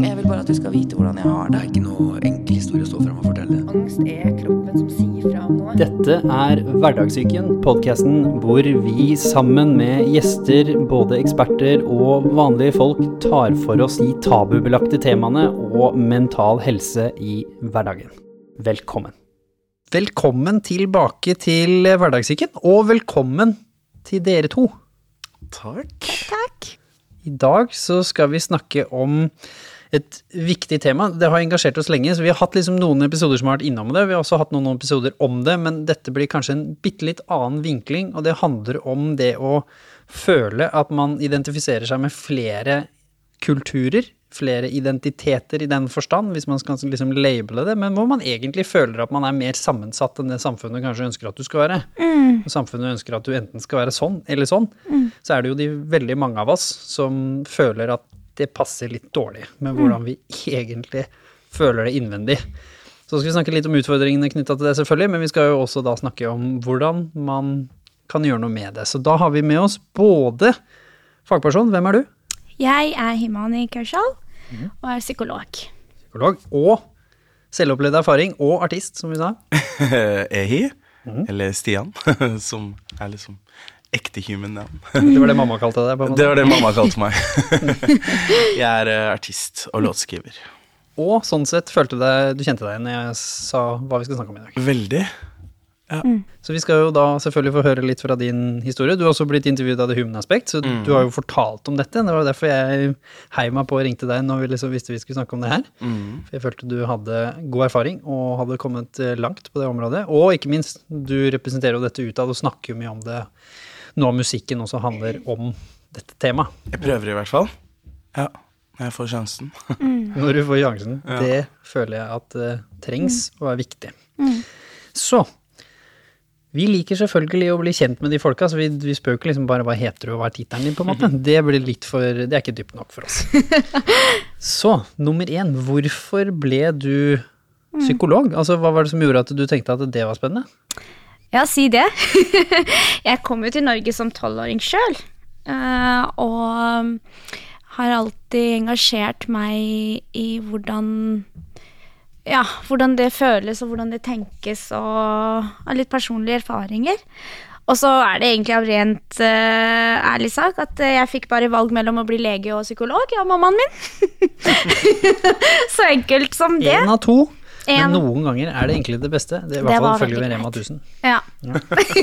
Jeg vil bare at du skal vite hvordan jeg har Det det. er ikke noe enkel historie å stå frem og fortelle. Angst er kroppen som sier fra om noe. Dette er Hverdagssyken, podkasten hvor vi sammen med gjester, både eksperter og vanlige folk, tar for oss de tabubelagte temaene og mental helse i hverdagen. Velkommen. Velkommen tilbake til Hverdagssyken, og velkommen til dere to. Takk. I dag så skal vi snakke om et viktig tema. Det har engasjert oss lenge, så vi har hatt liksom noen episoder som har vært innom det. Vi har også hatt noen episoder om det, men dette blir kanskje en bitte litt annen vinkling, og det handler om det å føle at man identifiserer seg med flere kulturer, flere identiteter i den forstand, hvis man skal liksom labele det, men hvor man egentlig føler at man er mer sammensatt enn det samfunnet kanskje ønsker at du skal være. Og samfunnet ønsker at du enten skal være sånn eller sånn. Så er det jo de veldig mange av oss som føler at det passer litt dårlig med hvordan vi egentlig føler det innvendig. Så skal vi snakke litt om utfordringene knytta til det, selvfølgelig, men vi skal jo også da snakke om hvordan man kan gjøre noe med det. Så da har vi med oss både fagperson, hvem er du? Jeg er Himani Kaushal og er psykolog. Psykolog. Og selvopplevd erfaring, og artist, som vi sa. Ehi, eller Stian, som er liksom ekte human navn. Det var det mamma kalte deg? på en måte. Det var det mamma kalte meg. Jeg er eh, artist og låtskriver. Og sånn sett følte du deg, du kjente deg når jeg sa hva vi skal snakke om i dag. Veldig. Så vi skal jo da selvfølgelig få høre litt fra din historie. Du har også blitt intervjuet av The Human Aspect, så du har jo fortalt om dette. Det var derfor jeg heiv meg på og ringte deg når vi liksom visste vi skulle snakke om det her. Mm. For jeg følte du hadde god erfaring og hadde kommet eh, langt på det området. Og ikke minst, du representerer jo dette utad og snakker jo mye om det. Nå musikken også handler om dette temaet. Jeg prøver i hvert fall. Ja, når jeg får sjansen. Når du får sjansen. Ja. Det føler jeg at det trengs og er viktig. Så vi liker selvfølgelig å bli kjent med de folka, så vi, vi spør ikke liksom bare hva heter du og hva er tittelen din, på en måte. Det blir litt for Det er ikke dypt nok for oss. Så nummer én, hvorfor ble du psykolog? Altså, hva var det som gjorde at du tenkte at det var spennende? Ja, si det. jeg kom jo til Norge som tolvåring sjøl, og har alltid engasjert meg i hvordan ja, hvordan det føles og hvordan det tenkes, og har litt personlige erfaringer. Og så er det egentlig av rent uh, ærlig sak at eh, jeg fikk bare valg mellom å bli lege og psykolog av mammaen min. så enkelt som det. Én av to. Men noen ganger er det egentlig det beste. Det i hvert fall følger følge med Rema 1000. Ja.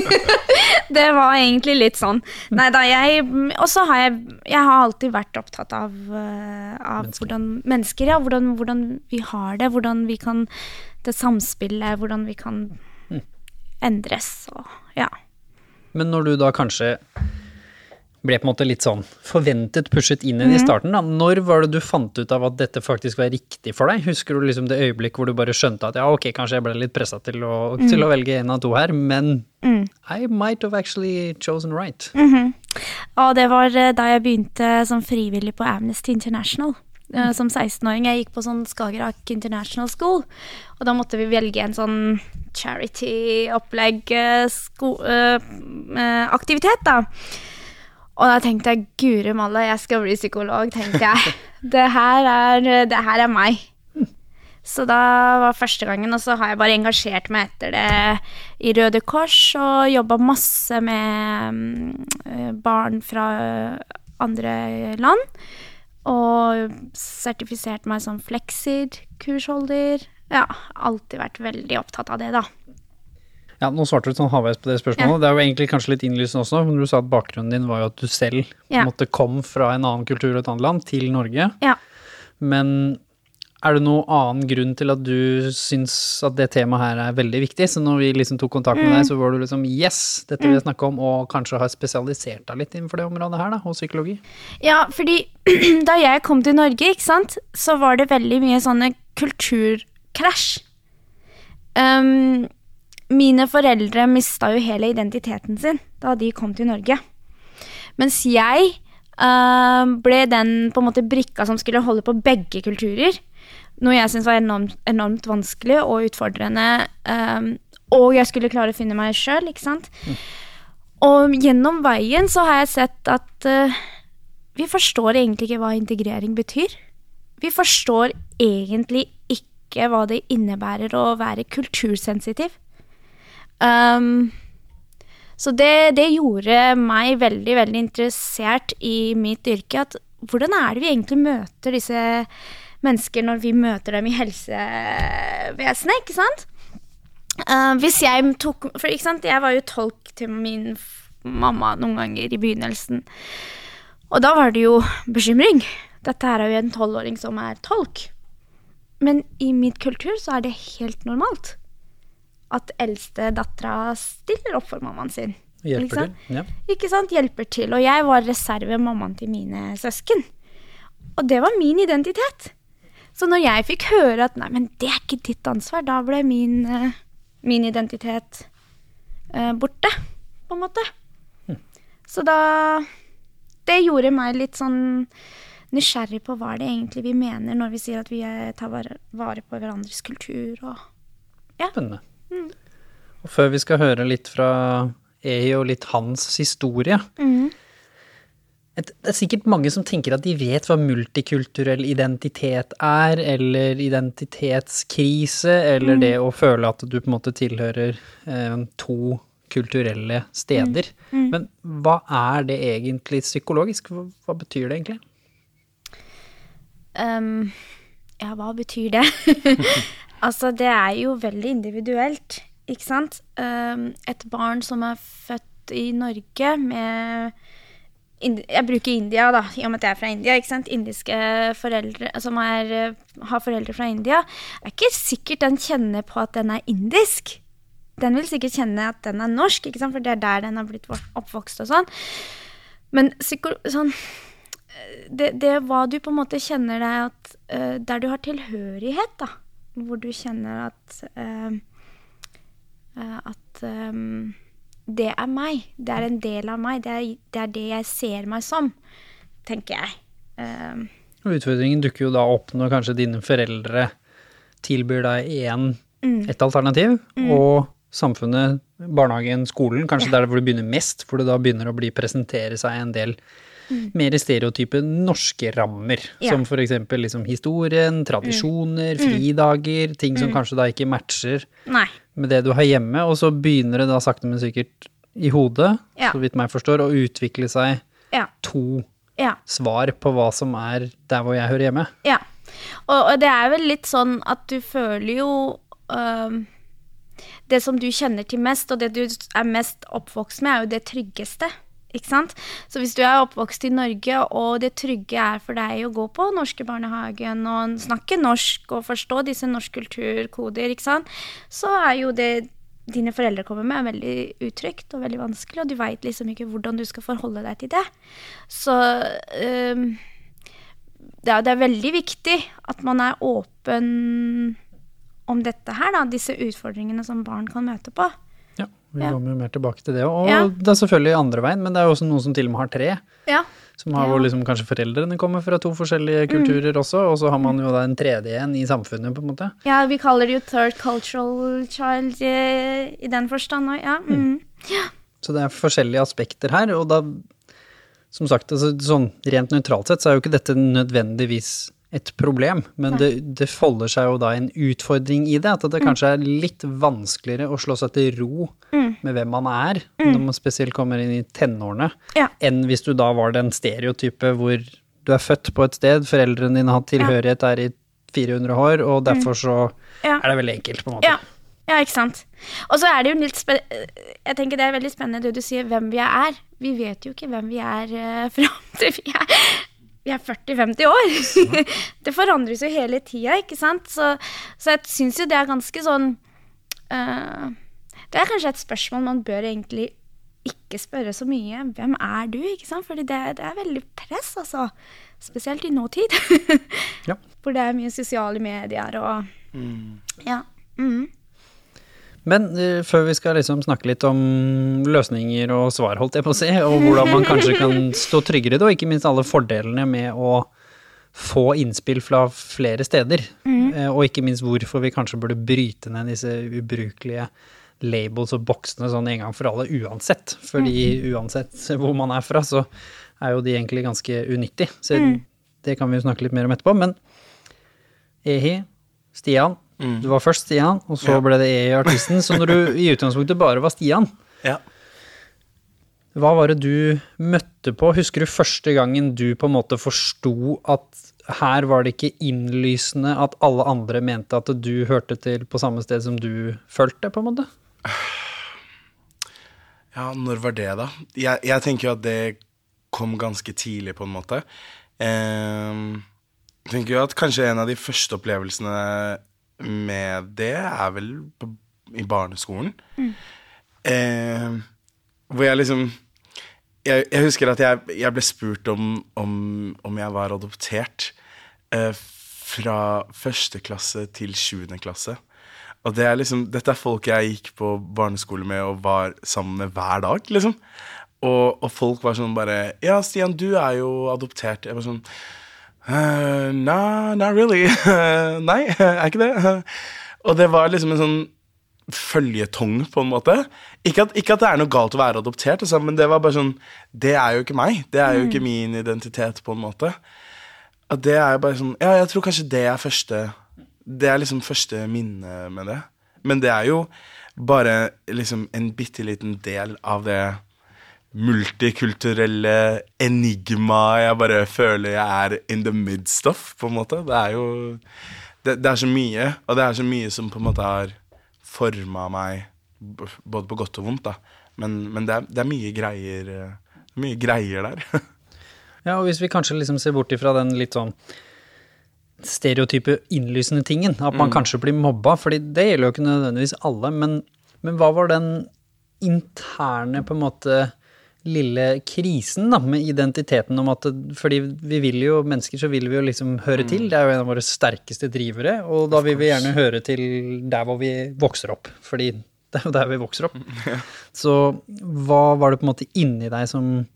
det var egentlig litt sånn. Nei da, jeg Og så har jeg Jeg har alltid vært opptatt av, eh, av Mennesker. hvordan Mennesker, ja. Hvordan, hvordan vi har det. Hvordan vi kan Det samspillet. Hvordan vi kan endres og Ja. Men når du da kanskje ble på en måte litt sånn forventet pushet inn i i starten, da, når var det du fant ut av at dette faktisk var riktig for deg? Husker du liksom det øyeblikk hvor du bare skjønte at ja, ok, kanskje jeg ble litt pressa til, å- til å velge en av to her, men I might have actually chosen right. Og det var eh, da jeg begynte som frivillig på Amnesty International. eh, Som 16-åring. Jeg gikk på sånn Skagerrak International School. Og da måtte vi velge en sånn charity-opplegg eh, da. Og da tenkte jeg guri malla, jeg skal bli psykolog, tenkte jeg. Det her er, det her er meg. Så da var første gangen, og så har jeg bare engasjert meg etter det i Røde Kors og jobba masse med eh, barn fra andre land. Og sertifisert meg som Flexid, kursholder. Ja, alltid vært veldig opptatt av det, da. Ja, nå svarte du sånn halvveis på det spørsmålet. Det er jo egentlig kanskje litt innlysende også, men du sa at bakgrunnen din var jo at du selv Ja. måtte kom fra en annen kultur og et annet land til Norge. Ja. Men er det noen annen grunn til at du syns at det temaet her er veldig viktig? Så når vi liksom tok kontakt med deg, så var du liksom yes, dette vil jeg snakke om, og kanskje har spesialisert deg litt innenfor det området her, da, og psykologi? Ja, fordi da jeg kom til Norge, ikke sant, så var det veldig mye sånne kulturkrasj. Um, mine foreldre mista jo hele identiteten sin da de kom til Norge. Mens jeg uh, ble den på en måte brikka som skulle holde på begge kulturer. Noe jeg syntes var enormt, enormt vanskelig og utfordrende. Um, og jeg skulle klare å finne meg sjøl, ikke sant. Og gjennom veien så har jeg sett at uh, vi forstår egentlig ikke hva integrering betyr. vi forstår egentlig ikke hva det innebærer å være kultursensitiv. Um, så det, det gjorde meg veldig, veldig interessert i mitt yrke. At hvordan er det vi egentlig møter disse mennesker når vi møter dem i helsevesenet, ikke sant? Uh, hvis jeg tok For ikke sant, jeg var jo tolk til min mamma noen ganger i begynnelsen. Og da var det jo bekymring. Dette her er jo en tolvåring som er tolk. Men i min kultur så er det helt normalt at eldste dattera stiller opp for mammaen sin. Ikke Hjelper sant? til. Ja. Ikke sant? Hjelper til. Og jeg var reservemammaen til mine søsken. Og det var min identitet. Så når jeg fikk høre at nei, men det er ikke ditt ansvar, da ble min, eh, min identitet eh, borte, på en måte. Så da Det gjorde meg litt sånn nysgjerrig på hva det egentlig vi mener når vi sier at vi tar vare, på hverandres kultur og Spennende. Mm. Og før vi skal høre litt fra Ehi og litt hans historie Mm. Det er sikkert mange som tenker at de vet hva multikulturell identitet er, eller identitetskrise, eller Mm. det å føle at du på en måte tilhører eh, to kulturelle steder. Mm. Men hva er det egentlig psykologisk? Hva, hva betyr det egentlig? Um, ja, hva betyr det? altså, det er jo veldig individuelt, ikke sant? Et barn som er født i Norge med Jeg bruker India, da, i og med at jeg er fra India. ikke sant? Indiske foreldre som er, eh, har foreldre fra India. Det er ikke sikkert den kjenner på at den er indisk. Den vil sikkert kjenne at den er norsk, ikke sant? for det er der den har blitt oppvokst og sånn. Men sånn det, det er hva du på en måte kjenner deg at eh, Der du har tilhørighet, da. Hvor du kjenner at eh, eh, At eh, det er meg. Det er en del av meg. Det er, det er det jeg ser meg som, tenker jeg. Og Utfordringen dukker jo da opp når kanskje dine foreldre tilbyr deg én, et alternativ, og samfunnet, barnehagen, skolen, kanskje der hvor du begynner mest, hvor det da begynner å bli presentere seg en del mer stereotype norske rammer, Ja. som eksempel liksom historien, tradisjoner, fridager, ting som kanskje da ikke matcher nei. med det du har hjemme, og så begynner det da sakte, men sikkert i hodet, Ja. så vidt meg forstår, å utvikle seg Ja. to Ja. svar på hva som er der hvor jeg hører hjemme. Ja. Og, og det er vel litt sånn at du føler jo øh Det som du kjenner til mest, og det du er mest oppvokst med, er jo det tryggeste. Ikke sant? Så hvis du er oppvokst i Norge, og det trygge er for deg å gå på norske barnehagen og snakke norsk og forstå disse norsk kulturkoder, ikke sant, så er jo det dine foreldre kommer med, er veldig utrygt og veldig vanskelig, og du veit liksom ikke hvordan du skal forholde deg til det. Så um, det er, det er veldig viktig at man er åpen om dette her, da, disse utfordringene som barn kan møte på. Vi Ja. kommer jo mer tilbake til det. Og Ja. det er selvfølgelig andre veien, men det er jo også noen som til og med har tre. Ja. Som har hvor liksom kanskje foreldrene kommer fra to forskjellige kulturer også, og så har man jo da en tredje en i samfunnet, på en måte. ja, vi kaller det jo third cultural child eh, i den forstand òg, ja. Mm. Så det er forskjellige aspekter her, og da, som sagt, altså, sånn rent nøytralt sett, så er jo ikke dette nødvendigvis et problem, men det, det folder seg jo da en utfordring i det, at det kanskje er litt vanskeligere å slå seg til ro med hvem man er, når man spesielt kommer inn i tenårene, Ja. enn hvis du da var den stereotype hvor du er født på et sted, foreldrene dine har tilhørighet der i 400 år, og derfor så Ja. er det veldig enkelt, på en måte. Ja. ja, ikke sant. Og så er det jo litt spen Jeg tenker det er veldig spennende det du sier, hvem vi er. Vi vet jo ikke hvem vi er uh, fram til vi er vi er 40-50 år. det forandres jo hele tida, ikke sant. Så, så jeg syns jo det er ganske sånn uh, Det er kanskje et spørsmål man bør egentlig ikke spørre så mye. Hvem er du? ikke sant? Fordi det, det er veldig press, altså. Spesielt i nåtid. Ja. Hvor det er mye sosiale medier og Ja. Mm. Men uh, før vi skal liksom snakke litt om løsninger og svar, holdt jeg på å si, og hvordan man kanskje kan stå tryggere i det, og ikke minst alle fordelene med å få innspill fra flere steder, eh, og ikke minst hvorfor vi kanskje burde bryte ned disse ubrukelige labels og boksene sånn en gang for alle uansett. Fordi uansett hvor man er fra, så er jo de egentlig ganske unyttige. Så det kan vi jo snakke litt mer om etterpå. Men Ehi, Stian. Mm. Du var først Stian, og så Ja. ble det E-artisten, Så når du i utgangspunktet bare var Stian, Ja. hva var det du møtte på? Husker du første gangen du på en måte forsto at her var det ikke innlysende at alle andre mente at du hørte til på samme sted som du følte, på en måte? Ja, når var det, da? Jeg, jeg tenker jo at det kom ganske tidlig, på en måte. Jeg tenker jo at kanskje en av de første opplevelsene med det er vel på, i barneskolen. Ehm, hvor jeg liksom jeg, jeg husker at jeg, jeg ble spurt om, om, om jeg var adoptert eh, fra første klasse til sjuende klasse. Og det er liksom, dette er folk jeg gikk på barneskole med og var sammen med hver dag, liksom. Og, og folk var sånn bare Ja, Stian, du er jo adoptert. Jeg var sånn «Eh, Nah, not really. Nei, er ikke det. Og det var liksom en sånn føljetong, på en måte. Ikke at, ikke at det er noe galt å være adoptert, altså, men det var bare sånn Det er jo ikke meg. Det er jo ikke min identitet, på en måte. At det er jo bare sånn Ja, jeg tror kanskje det er første Det er liksom første minne med det. Men det er jo bare liksom en bitte liten del av det multikulturelle enigmaet jeg bare føler jeg er in the midst of, på en måte. Det er jo det, det er så mye, og det er så mye som på en måte har forma meg, både på godt og vondt, da. Men, men det, er, det er mye greier Mye greier der. Ja, og hvis vi kanskje liksom ser bort ifra den litt sånn stereotype innlysende tingen, at man kanskje blir mobba, fordi det gjelder jo ikke nødvendigvis alle, men, men hva var den interne, på en måte, lille krisen da, med identiteten om at, fordi vi vil jo, mennesker så vil vi jo liksom høre til, det er jo en av våre sterkeste drivere, og da vil vi gjerne høre til der hvor vi vokser opp, fordi det er jo der vi vokser opp. Så hva var det på en måte inni deg som,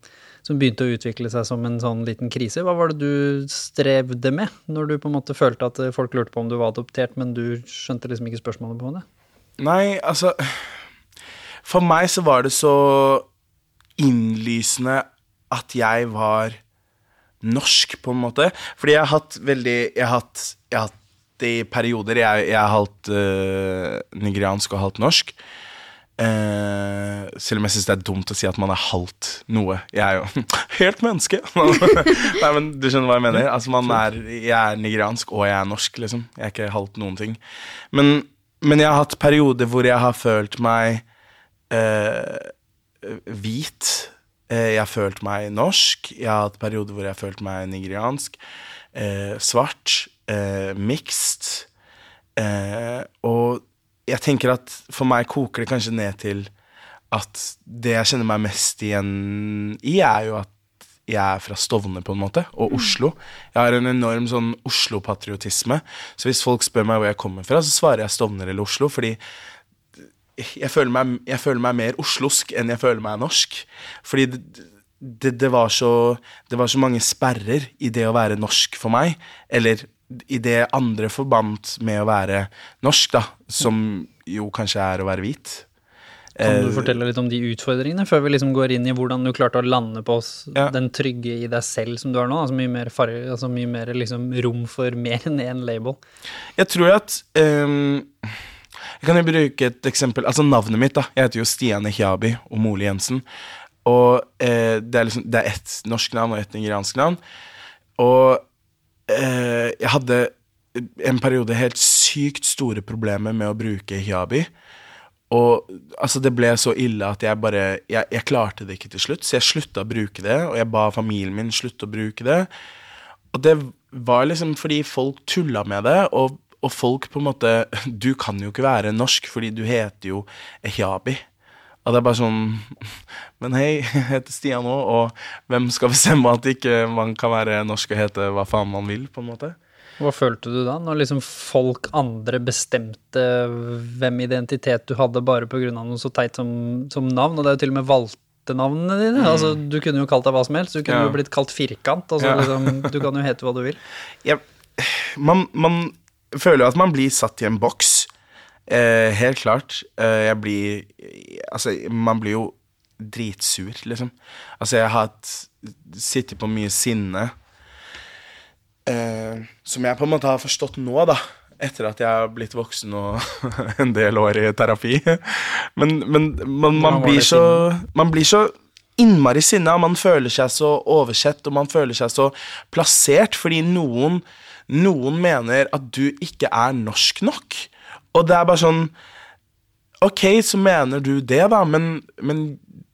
som begynte å utvikle seg som en sånn liten krise? Hva var det du strevde med når du på en måte følte at folk lurte på om du var adoptert, men du skjønte liksom ikke spørsmålet på det? Nei, altså For meg så var det så innlysende at jeg var norsk, på en måte. Fordi jeg har hatt veldig Jeg har hatt, jeg har hatt det i perioder Jeg, jeg er halvt uh, nigeriansk og halvt norsk. Uh, selv om jeg syns det er dumt å si at man er halvt noe. Jeg er jo helt menneske. Nei, men Du skjønner hva jeg mener? Altså man er, Jeg er nigeriansk, og jeg er norsk, liksom. Jeg er ikke halvt noen ting. Men, men jeg har hatt perioder hvor jeg har følt meg eh, hvit. Eh, jeg har følt meg norsk. Jeg har hatt perioder hvor jeg har følt meg nigeriansk. Eh, svart. Eh, mixed. Eh, og jeg tenker at for meg koker det kanskje ned til at det jeg kjenner meg mest igjen i, er jo at jeg er fra Stovner, på en måte, og Oslo. Jeg har en enorm sånn Oslo-patriotisme. Så hvis folk spør meg hvor jeg kommer fra, så svarer jeg Stovner eller Oslo, fordi jeg føler, meg, jeg føler meg mer oslosk enn jeg føler meg norsk. Fordi det, det, det, var så, det var så mange sperrer i det å være norsk for meg. Eller i det andre forbandt med å være norsk, da. Som jo kanskje er å være hvit. Kan du Eh, fortelle litt om de utfordringene, før vi liksom går inn i hvordan du klarte å lande på Ja. den trygge i deg selv som du er nå? Altså mye mer, farge, altså mye mer liksom rom for mer enn én label. Jeg tror at ehm, Jeg kan jo bruke et eksempel. Altså navnet mitt, da. Jeg heter jo Stian Ehiabi og Mole Jensen. Og eh, det er liksom Det er ett norsk navn og ett nigeriansk navn. Og eh, jeg hadde en periode helt sykt store problemer med å bruke hiabi. Og altså, det ble så ille at jeg bare jeg, jeg klarte det ikke til slutt, så jeg slutta å bruke det, og jeg ba familien min slutte å bruke det. Og det var liksom fordi folk tulla med det, og, og folk på en måte Du kan jo ikke være norsk fordi du heter jo Ehiabi. Og det er bare sånn Men hei, jeg heter Stian òg, og hvem skal bestemme at ikke man kan være norsk og hete hva faen man vil, på en måte? Hva følte du da, når liksom folk andre bestemte hvem identitet du hadde bare av noe så teit som, som navn? Og det er jo til og med valgte navnene dine. Altså, du kunne jo kalt deg hva som helst. Du kunne Mm. Ja. jo blitt kalt Firkant. Altså, Ja. liksom, du kan jo hete hva du vil. Ja. man, man føler jo at man blir satt i en boks. Eh, helt klart. Eh, jeg blir Altså, man blir jo dritsur, liksom. Altså, jeg har hatt sittet på mye sinne eh, Som jeg på en måte har forstått nå, da. Etter at jeg har blitt voksen og en del år i terapi. Men, men man, man, blir så, man blir så innmari sinna. Man føler seg så oversett, og man føler seg så plassert fordi noen, noen mener at du ikke er norsk nok. Og det er bare sånn Ok, så mener du det, da, men, men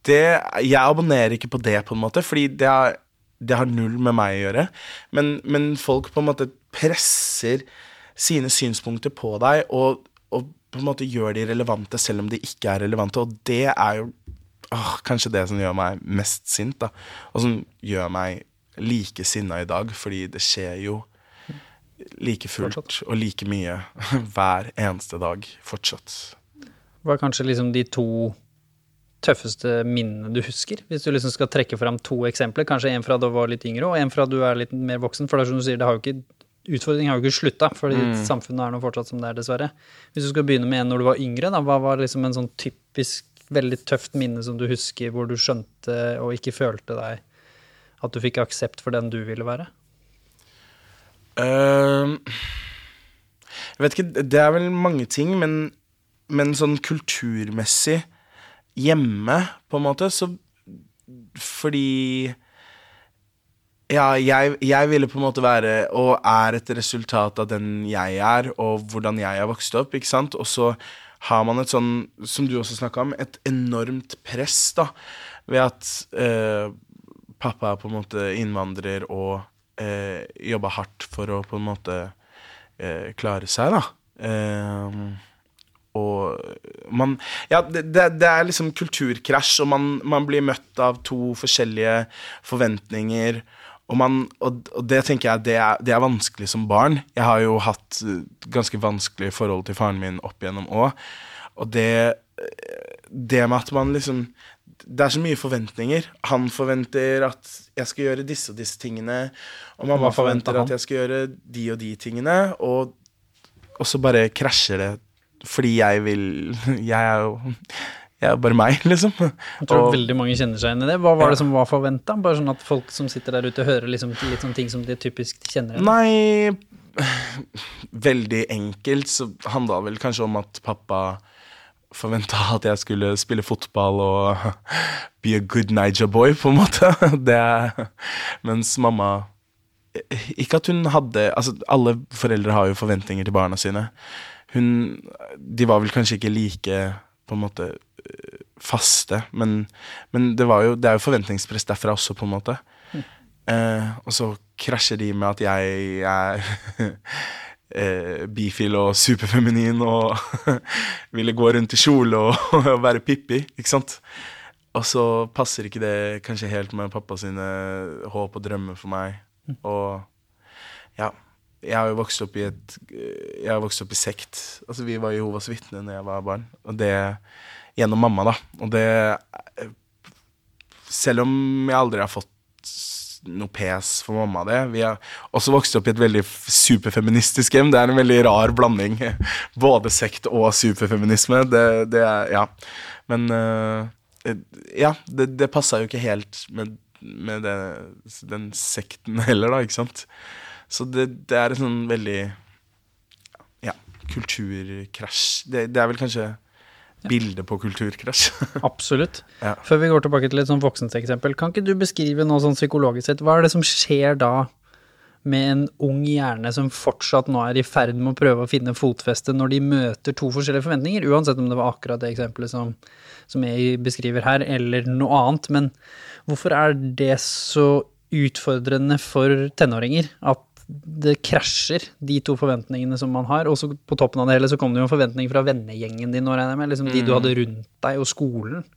det Jeg abonnerer ikke på det, på en måte, fordi det har, det har null med meg å gjøre. Men, men folk på en måte presser sine synspunkter på deg, og, og på en måte gjør de relevante selv om de ikke er relevante, og det er jo åh, kanskje det som gjør meg mest sint, da. Og som gjør meg like sinna i dag, fordi det skjer jo like fullt Fortsatt. og like mye hver eneste dag fortsatt. Hva er kanskje liksom de to tøffeste minnene du husker? Hvis du liksom skal trekke fram to eksempler, kanskje en fra da du var litt yngre, og en fra du er litt mer voksen. For det er som du sier, det har ikke, utfordringen har jo ikke slutta, fordi samfunnet er nå fortsatt som det er, dessverre. Hvis du skal begynne med en når du var yngre, da, hva var liksom en sånn typisk veldig tøft minne som du husker, hvor du skjønte og ikke følte deg at du fikk aksept for den du ville være? Ehm, jeg vet ikke, det er vel mange ting, men, men sånn kulturmessig hjemme, på en måte, så Fordi Ja, jeg, jeg ville på en måte være, og er et resultat av den jeg er, og hvordan jeg har vokst opp, ikke sant? Og så har man et sånn, som du også snakka om, et enormt press, da, ved at eh, pappa er på en måte innvandrer og eh, jobba hardt for å på en måte eh, klare seg, da. Eh, og man Ja, det, det, er liksom kulturkrasj, og man, man blir møtt av to forskjellige forventninger. Og, man, og, og det tenker jeg det er, det er vanskelig som barn. Jeg har jo hatt eh, ganske vanskelige forhold til faren min opp igjennom òg. Og det, det med at man liksom Det er så mye forventninger. Han forventer at jeg skal gjøre disse og disse tingene. Og mamma forventer forventer han? at jeg skal gjøre de og de tingene. Og, og så bare krasjer det fordi jeg vil Jeg er jo jeg er bare meg, liksom. Jeg tror Og- veldig mange kjenner seg igjen i det. Hva var det som var forventa? Bare sånn at folk som sitter der ute, hører liksom litt sånne ting som de typisk kjenner igjen. Nei Veldig enkelt så handla det vel kanskje om at pappa forventa at jeg skulle spille fotball og be a good Niger boy, på en måte. Det mens mamma Ikke at hun hadde Altså, alle foreldre har jo forventninger til barna sine. Hun De var vel kanskje ikke like på en måte faste, men, men det, var jo, det er jo forventningspress derfra også, på en måte. Eh, og så krasjer de med at jeg er eh, bifil og superfeminin og ville gå rundt i kjole og, og være Pippi, ikke sant? Og så passer ikke det kanskje helt med pappa sine håp og drømmer for meg. Og ja, jeg har jo vokst opp i et Jeg har vokst opp i sekt. Altså Vi var Jehovas vitner når jeg var barn. Og det gjennom mamma, da. Og det Selv om jeg aldri har fått noe pes for mamma det. Vi har også vokst opp i et veldig superfeministisk hjem. Det er en veldig rar blanding. Både sekt og superfeminisme. Det, det er Ja. Men uh, Ja, det, det passa jo ikke helt med, med det, den sekten heller, da, ikke sant. Så det, det er en sånn veldig Ja, kulturkrasj. Det, er vel kanskje bildet på kulturkrasj. Absolutt. Ja. Før vi går tilbake til et sånn voksent eksempel, kan ikke du beskrive noe sånn psykologisk sett, hva er det som skjer da med en ung hjerne som fortsatt nå er i ferd med å prøve å finne fotfeste når de møter to forskjellige forventninger, uansett om det var akkurat det eksempelet som, som jeg beskriver her, eller noe annet, men hvorfor er det så utfordrende for tenåringer at det krasjer, de to forventningene som man har, og så på toppen av det hele så kom det jo en forventning fra vennegjengen din, regner jeg med, liksom de du hadde rundt deg, og skolen.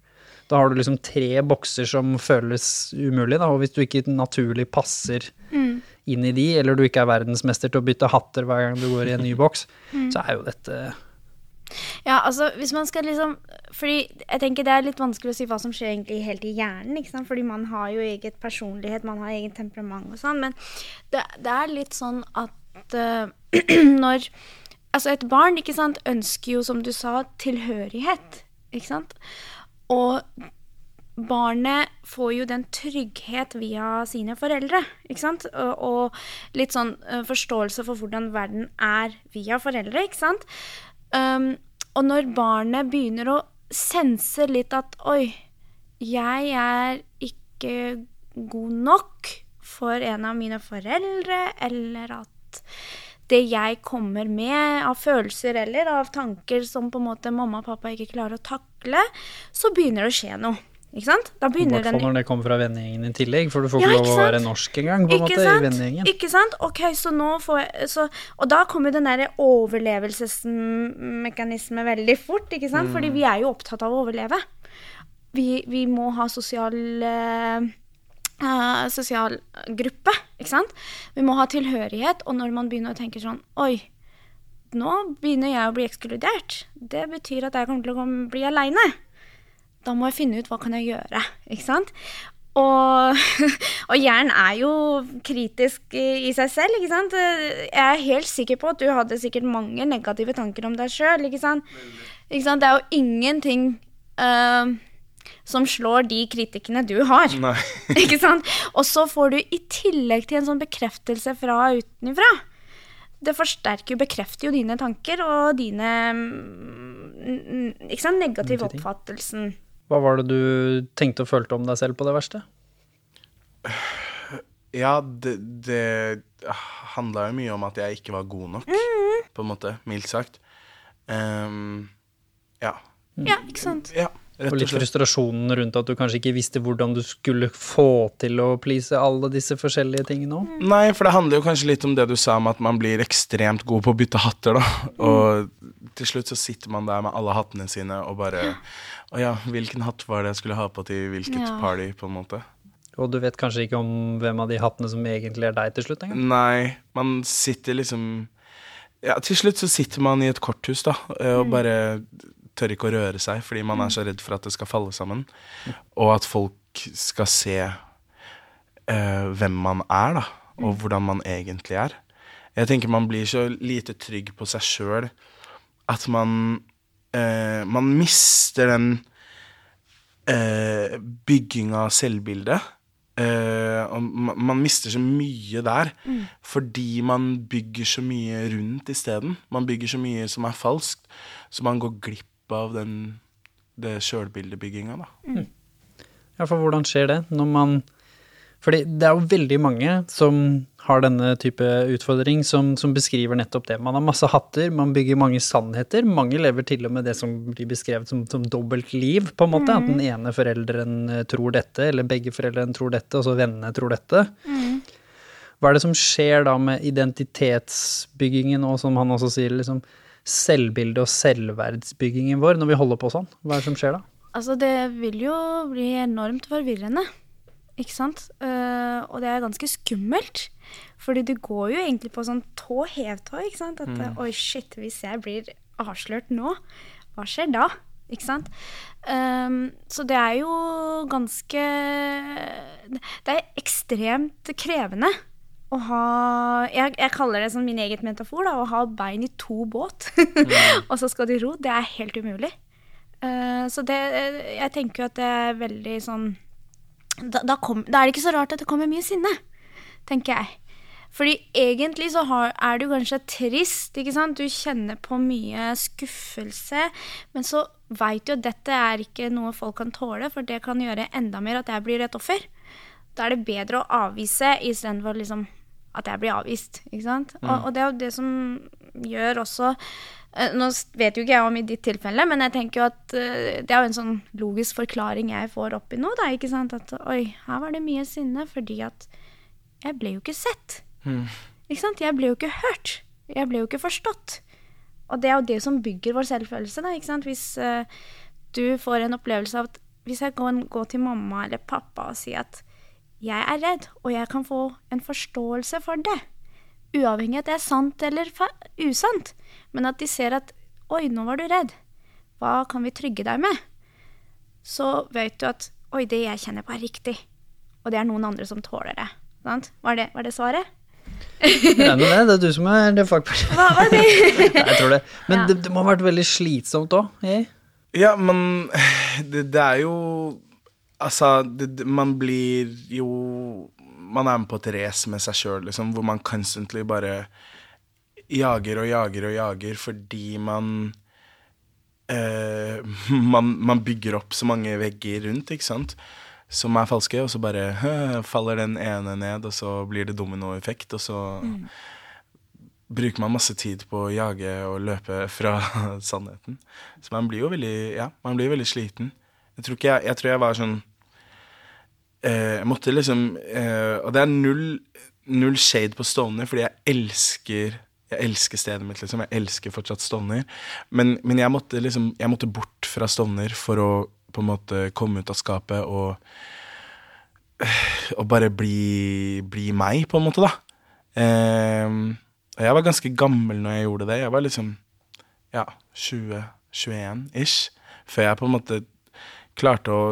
Da har du liksom tre bokser som føles umulig, da, og hvis du ikke naturlig passer inn i de, eller du ikke er verdensmester til å bytte hatter hver gang du går i en ny boks, så er jo dette Ja, altså hvis man skal liksom Fordi jeg tenker det er litt vanskelig å si hva som skjer egentlig helt i hjernen. ikke sant? Fordi man har jo eget personlighet, man har eget temperament og sånn. Men det, det er litt sånn at uh, når Altså et barn ikke sant, ønsker jo, som du sa, tilhørighet. Ikke sant? Og barnet får jo den trygghet via sine foreldre, ikke sant? Og, og litt sånn eh, forståelse for hvordan verden er via foreldre, ikke sant? Um, og når barnet begynner å sense litt at oi, jeg er ikke god nok for en av mine foreldre, eller at det jeg kommer med av følelser eller av tanker som på en måte mamma og pappa ikke klarer å takle, så begynner det å skje noe. Ikke sant? Da I hvert fall når det kommer fra vennegjengen i tillegg, for du får Ja, ikke lov å være norsk engang, på en måte, i vennegjengen. Ikke sant? Ok, så nå får jeg så, Og da kommer den derre overlevelsesmekanisme veldig fort, ikke sant? Fordi vi er jo opptatt av å overleve. Vi, vi må ha sosial eh, sosial gruppe, ikke sant? Vi må ha tilhørighet, og når man begynner å tenke sånn Oi, nå begynner jeg å bli ekskludert. Det betyr at jeg kommer til å bli aleine. Da må jeg finne ut hva kan jeg gjøre, ikke sant? Og, og hjernen er jo kritisk i, seg selv, ikke sant? Jeg er helt sikker på at du hadde sikkert mange negative tanker om deg sjøl, ikke? Ikke sant? Det er jo ingenting uh, som slår de kritikkene du har. Ikke sant? Og så får du i tillegg til en sånn bekreftelse fra utenfra. Det forsterker jo, bekrefter jo dine tanker og dine mm, ikke sant, negative oppfattelsen. Hva var det du tenkte og følte om deg selv på det verste? Ja, det, det handla jo mye om at jeg ikke var god nok, på en måte. Mildt sagt. Um, ja. Ja, ikke sant? Ja, Og rett og litt frustrasjonen rundt at du kanskje ikke visste hvordan du skulle få til å please alle disse forskjellige tingene òg? Nei, for det handler jo kanskje litt om det du sa om at man blir ekstremt god på å bytte hatter, da. Og til slutt så sitter man der med alle hattene sine og bare Å ja, hvilken hatt var det jeg skulle ha på til hvilket Ja. party, på en måte. Og du vet kanskje ikke om hvem av de hattene som egentlig er deg til slutt engang? Nei, man sitter liksom Ja, til slutt så sitter man i et korthus, da, eh, og bare tør ikke å røre seg fordi man er så redd for at det skal falle sammen. Og at folk skal se uh, hvem man er, da, og hvordan man egentlig er. Jeg tenker man blir så lite trygg på seg sjøl at man uh, Man mister den uh, bygginga av selvbildet. Uh, og man mister så mye der fordi man bygger så mye rundt isteden. Man bygger så mye som er falskt, så man går glipp av den det sjølbildebygginga, da. Ja, for hvordan skjer det når man Fordi det er jo veldig mange som har denne type utfordring, som, som beskriver nettopp det. Man har masse hatter, man bygger mange sannheter. Mange lever til og med det som blir beskrevet som, som dobbelt liv, på en måte. At den ene forelderen eh, tror dette, eller begge foreldrene tror dette, og så vennene tror dette. Hva er det som skjer da med identitetsbyggingen, og som han også sier, liksom selvbildet og selvverdsbyggingen vår, når vi holder på sånn? Hva er det som skjer da? Altså, det vil jo bli enormt forvirrende, ikke sant? Uh, og det er ganske skummelt. Fordi du går jo egentlig på sånn tå hevtå, ikke sant? At mm. oi, shit, hvis jeg blir avslørt nå, hva skjer da? Ikke sant? Um, så det er jo ganske Det er ekstremt krevende å ha jeg, jeg kaller det som min eget metafor, da, å ha bein i to båt, og så skal du ro. Det er helt umulig. Uh, så det Jeg tenker jo at det er veldig sånn da, da, kom, da er det ikke så rart at det kommer mye sinne, tenker jeg. Fordi egentlig så har, er du kanskje trist, ikke sant. Du kjenner på mye skuffelse, men så veit du at dette er ikke noe folk kan tåle, for det kan gjøre enda mer at jeg blir et offer. Da er det bedre å avvise istedenfor liksom at jeg blir avvist, ikke sant. Og, og det er jo det som gjør også Eh, Nå vet jo ikke jeg om i ditt tilfelle, men jeg tenker jo at eh, det er jo en sånn logisk forklaring jeg får oppi nå, da, ikke sant. At oi, her var det mye sinne fordi at jeg ble jo ikke sett. Ikke sant. Jeg ble jo ikke hørt. Jeg ble jo ikke forstått. Og det er jo det som bygger vår selvfølelse, da, ikke sant. Hvis uh, du får en opplevelse av at hvis jeg går, går til mamma eller pappa og sier at jeg er redd, og jeg kan få en forståelse for det, uavhengig av at det er sant eller fa usant, men at de ser at oi, nå var du redd, hva kan vi trygge deg med? Så vet du at oi, det jeg kjenner på er riktig, og det er noen andre som tåler det. Sant? Var, det var det svaret? Nei, men det, det er du som er det fagpersonen. Hva var det? Jeg tror det. Men Ja. det, det må ha vært veldig slitsomt òg. Ja, men det, det er jo Altså, det, man blir jo Man er med på et race med seg sjøl, liksom, hvor man constantly bare jager og jager og jager fordi man eh, man, man bygger opp så mange vegger rundt, ikke sant, som er falske, og så bare faller den ene ned, og så blir det dominoeffekt, og så bruker man masse tid på å jage og løpe fra sannheten. Så man blir jo veldig, ja, man blir veldig sliten. Jeg tror, jeg, jeg, tror jeg var sånn Jeg måtte liksom eh, Og det er null, null shade på Stovner, fordi jeg elsker jeg elsker stedet mitt, liksom. Jeg elsker fortsatt Stovner. Men, men jeg, måtte liksom, jeg måtte bort fra Stovner for å på en måte komme ut av skapet og Og bare bli, bli meg, på en måte, da. Eh, jeg var ganske gammel når jeg gjorde det. Jeg var liksom ja, 20-21 ish. Før jeg på en måte klarte å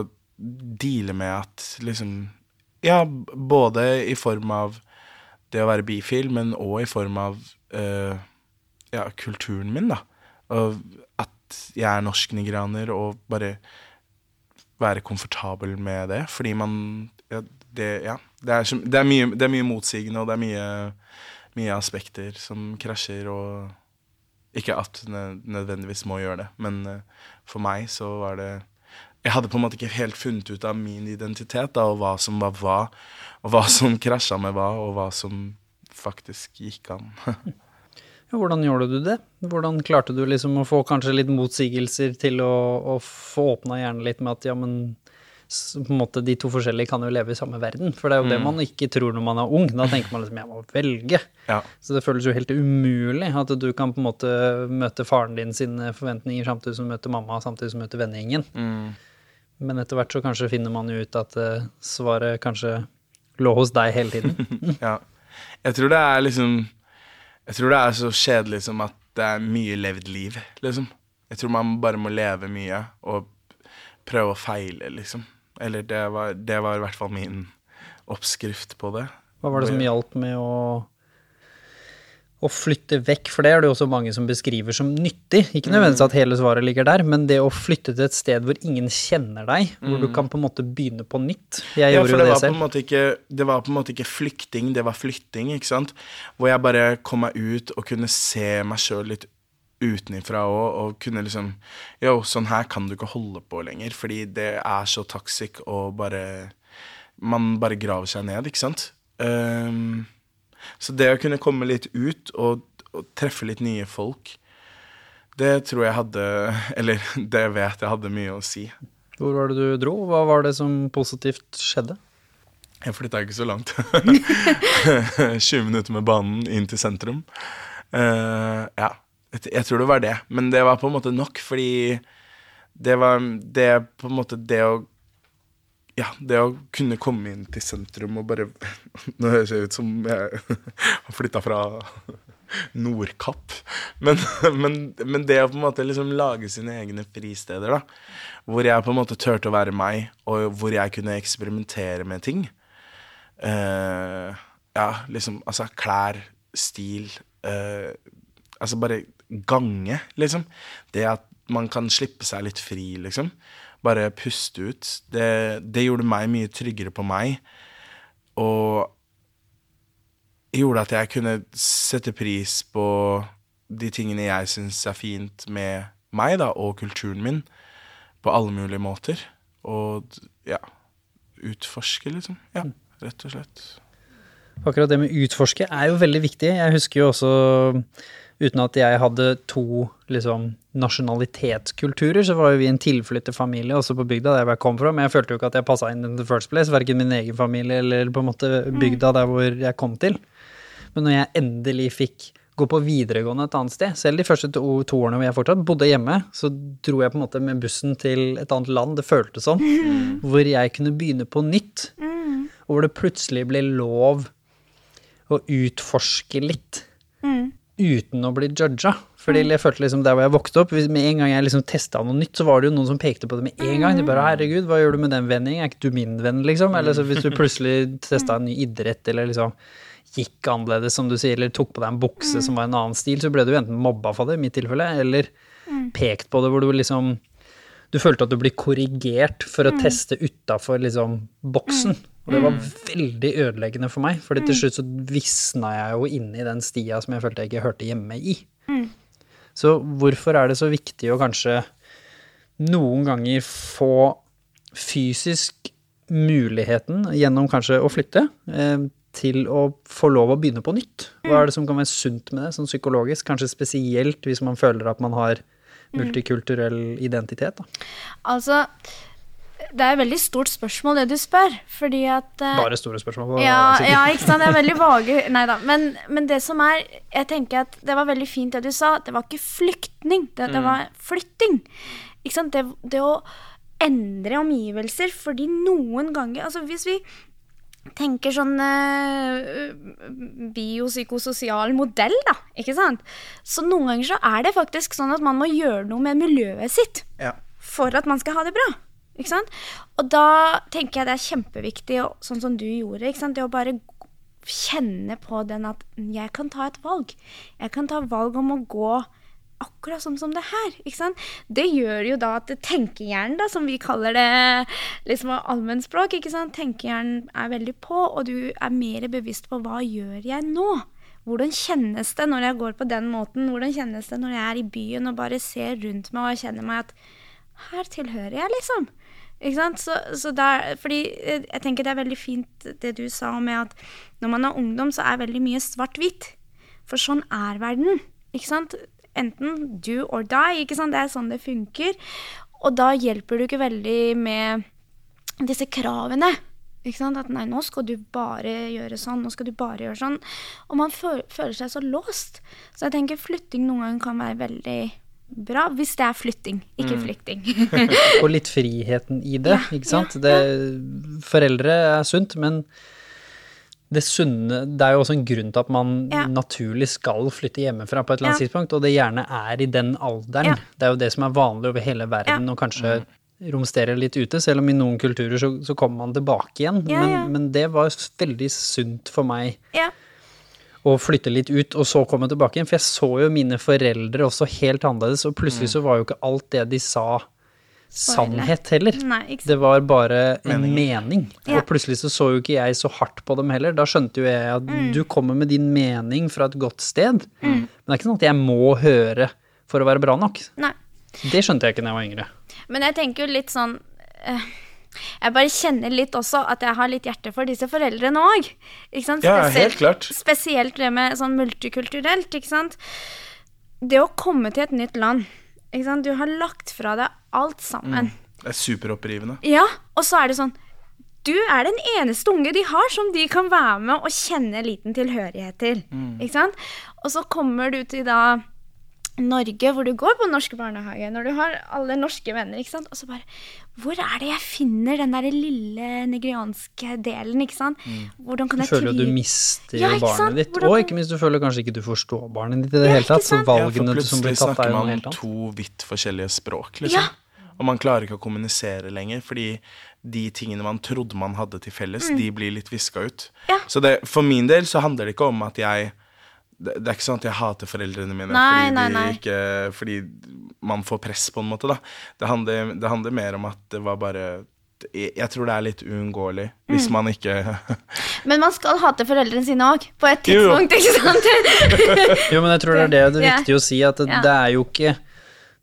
deale med at liksom Ja, både i form av det å være bifil, men òg i form av uh, ja, kulturen min, da. Og at jeg er norsk-nigerianer, og bare være komfortabel med det. Fordi man Ja, det, ja, det, er, det, er, mye, det er mye motsigende, og det er mye, mye aspekter som krasjer, og ikke at nødvendigvis må gjøre det, men eh, for meg så var det Jeg hadde på en måte ikke helt funnet ut av min identitet, da, og hva som var hva, og hva som krasja med hva, og hva som faktisk gikk an. Ja, hvordan gjorde du det? Hvordan klarte du liksom å få kanskje litt motsigelser til å, å få åpna hjernen litt med at ja, men på en måte de to forskjellige kan jo leve i samme verden? For det er jo det man ikke tror når man er ung. Da tenker man liksom jeg må velge. ja. Så det føles jo helt umulig at du kan på en måte møte faren din sine forventninger samtidig som du møter mamma, samtidig som du møter vennegjengen. Men etter hvert så kanskje finner man jo ut at eh, svaret kanskje lå hos deg hele tiden. Ja. Jeg tror det er liksom Jeg tror det er så kjedelig som at det er mye levd liv, liksom. Jeg tror man bare må leve mye og prøve å feile, liksom. Eller det var, det var i hvert fall min oppskrift på det. Hva var det som hjalp med å, å flytte vekk? For det er det jo også mange som beskriver som nyttig. Ikke nødvendigvis at hele svaret ligger der, men det å flytte til et sted hvor ingen kjenner deg, hvor du kan på en måte begynne på nytt. Jeg Ja, gjorde jo det det var, på en selv. ikke, det var på en måte ikke flykting, det var flytting, ikke sant? Hvor jeg bare kom meg ut og kunne se meg sjøl litt utenifra òg, og kunne liksom Yo, sånn her kan du ikke holde på lenger, fordi det er så toxic og bare Man bare graver seg ned, ikke sant? Ehm, så det å kunne komme litt ut og, og treffe litt nye folk, det tror jeg hadde Eller det vet jeg hadde mye å si. Hvor var det du dro? Hva var det som positivt skjedde? Jeg flytta ikke så langt. 20 minutter med banen inn til sentrum. Uh, ja, jeg, tror det var det. Men det var på en måte nok, fordi det var det på en måte det å Ja, det å kunne komme inn til sentrum og bare Nå høres jeg ut som jeg har flytta fra Nordkapp. Men, men, men det å på en måte liksom lage sine egne fristeder, da. Hvor jeg på en måte turte å være meg, og hvor jeg kunne eksperimentere med ting. Uh, ja, liksom Altså klær, stil uh, Altså bare gange, liksom. Det at man kan slippe seg litt fri, liksom. Bare puste ut. Det, det gjorde meg mye tryggere på meg. Og gjorde at jeg kunne sette pris på de tingene jeg syns er fint med meg, da, og kulturen min, på alle mulige måter. Og ja Utforske, liksom. Ja, rett og slett. Akkurat det med utforske er jo veldig viktig. Jeg husker jo også, uten at jeg hadde to liksom, nasjonalitetskulturer, så var jo vi en tilflytterfamilie også på bygda der jeg kom fra, men jeg følte jo ikke at jeg passa inn in the first place, verken min egen familie eller på en måte bygda der hvor jeg kom til. Men når jeg endelig fikk gå på videregående et annet sted, selv de første to, to årene hvor jeg fortsatt bodde hjemme, så dro jeg på en måte med bussen til et annet land, det føltes sånn, hvor jeg kunne begynne på nytt, og hvor det plutselig ble lov å utforske litt uten å bli judga. Fordi jeg følte liksom der hvor jeg vokste opp, med en gang jeg liksom testa noe nytt, så var det jo noen som pekte på det med en gang. De bare 'herregud, hva gjør du med den vendingen, Er ikke du min venn', liksom? Eller så hvis du plutselig testa en ny idrett, eller liksom gikk annerledes, som du sier, eller tok på deg en bukse som var en annen stil, så ble du enten mobba for det, i mitt tilfelle, eller pekt på det hvor du liksom du følte at du ble korrigert for å teste utafor liksom boksen. Og det var veldig ødeleggende for meg, for til slutt så visna jeg jo inne i den stia som jeg følte jeg ikke hørte hjemme i. Så hvorfor er det så viktig å kanskje noen ganger få fysisk muligheten, gjennom kanskje å flytte, eh, til å få lov å begynne på nytt? Hva er det som kan være sunt med det, sånn psykologisk? Kanskje spesielt hvis man føler at man har multikulturell identitet, da. Altså, det er et veldig stort spørsmål det du spør, fordi at eh, Bare store spørsmål. På, ja, ja, ikke sant. Det er veldig vage Nei da. Men, men det som er Jeg tenker at det var veldig fint det du sa. Det var ikke flyktning, det, det var flytting. Ikke sant. Det, det å endre omgivelser fordi noen ganger Altså hvis vi tenker sånn eh, biopsykososial modell, da, ikke sant. Så noen ganger så er det faktisk sånn at man må gjøre noe med miljøet sitt Ja. for at man skal ha det bra. Ikke sant? Og da tenker jeg det er kjempeviktig, sånn som du gjorde, ikke sant? det å bare kjenne på den at jeg kan ta et valg. Jeg kan ta valg om å gå akkurat sånn som det her. ikke sant? Det gjør jo da at tenkehjernen, da, som vi kaller det liksom allmennspråk, tenkehjernen er veldig på, og du er mer bevisst på hva gjør jeg nå? Hvordan kjennes det når jeg går på den måten? Hvordan kjennes det når jeg er i byen og bare ser rundt meg og kjenner meg at her tilhører jeg, liksom. Ikke sant? Så, så der, fordi eh, jeg tenker det er veldig fint det du sa med at når man er ungdom, så er veldig mye svart-hvitt. For sånn er verden. Ikke sant? Enten do or die. Ikke sant? Det er sånn det funker. Og da hjelper du ikke veldig med disse kravene. Ikke sant? At nei, nå skal du bare gjøre sånn, nå skal du bare gjøre sånn. Og man føler seg så låst. Så jeg tenker flytting noen ganger kan være veldig bra, hvis det er flytting, ikke flykting. Og litt friheten i det, ikke sant. Det, foreldre er sunt, men det sunne Det er jo også en grunn til at man Ja. naturlig skal flytte hjemmefra på et eller annet Ja. tidspunkt, og det gjerne er i den alderen. Ja. Det er jo det som er vanlig over hele verden, og kanskje romstere litt ute, selv om i noen kulturer så, så kommer man tilbake igjen. Ja, men, ja. men det var veldig sunt for meg ja. Å flytte litt ut, og så komme tilbake igjen. For jeg så jo mine foreldre også helt annerledes, og plutselig så var jo ikke alt det de sa sannhet heller. Nei, ikke. Det var bare en mening. mening. Ja. Og plutselig så så jo ikke jeg så hardt på dem heller. Da skjønte jo jeg at Mm. du kommer med din mening fra et godt sted. Men det er ikke sånn at jeg må høre for å være bra nok. Nei. Det skjønte jeg ikke da jeg var yngre. Men jeg tenker jo litt sånn eh, Jeg bare kjenner litt også at jeg har litt hjerte for disse foreldrene òg. Ja, helt klart. Spesielt det med sånn multikulturelt, ikke sant. Det å komme til et nytt land, ikke sant. Du har lagt fra deg alt sammen. Det er superopprivende. Ja, og så er det sånn Du er den eneste unge de har som de kan være med og kjenne liten tilhørighet til. Ikke sant? Og så kommer du til da Norge, hvor du går på norsk barnehage, når du har alle norske venner, ikke sant. Og så bare Hvor er det jeg finner den der lille nigerianske delen, ikke sant? Hvordan kan Du jeg føler at du mister Ja, barnet ditt. Hvordan Og ikke minst du føler kanskje ikke du forstår barnet ditt i det Ja, hele tatt. Så valgene Ja, som blir tatt, er jo noe man helt snakker annet. to vidt forskjellige språk, liksom. Ja. Og man klarer ikke å kommunisere lenger, fordi de tingene man trodde man hadde til felles, de blir litt viska ut. Mm. Ja. Så det, for min del så handler det ikke om at jeg det, det er ikke sånn at jeg hater foreldrene mine Nei, fordi, nei, de nei. Ikke, fordi man får press, på en måte. da Det handler, det handler mer om at det var bare jeg, jeg tror det er litt uunngåelig hvis Mm. man ikke Men man skal hate foreldrene sine òg, på et Jo, jo. tidspunkt, ikke sant? Jo, men jeg tror det er det det er viktig å si, at det, Ja. det er jo ikke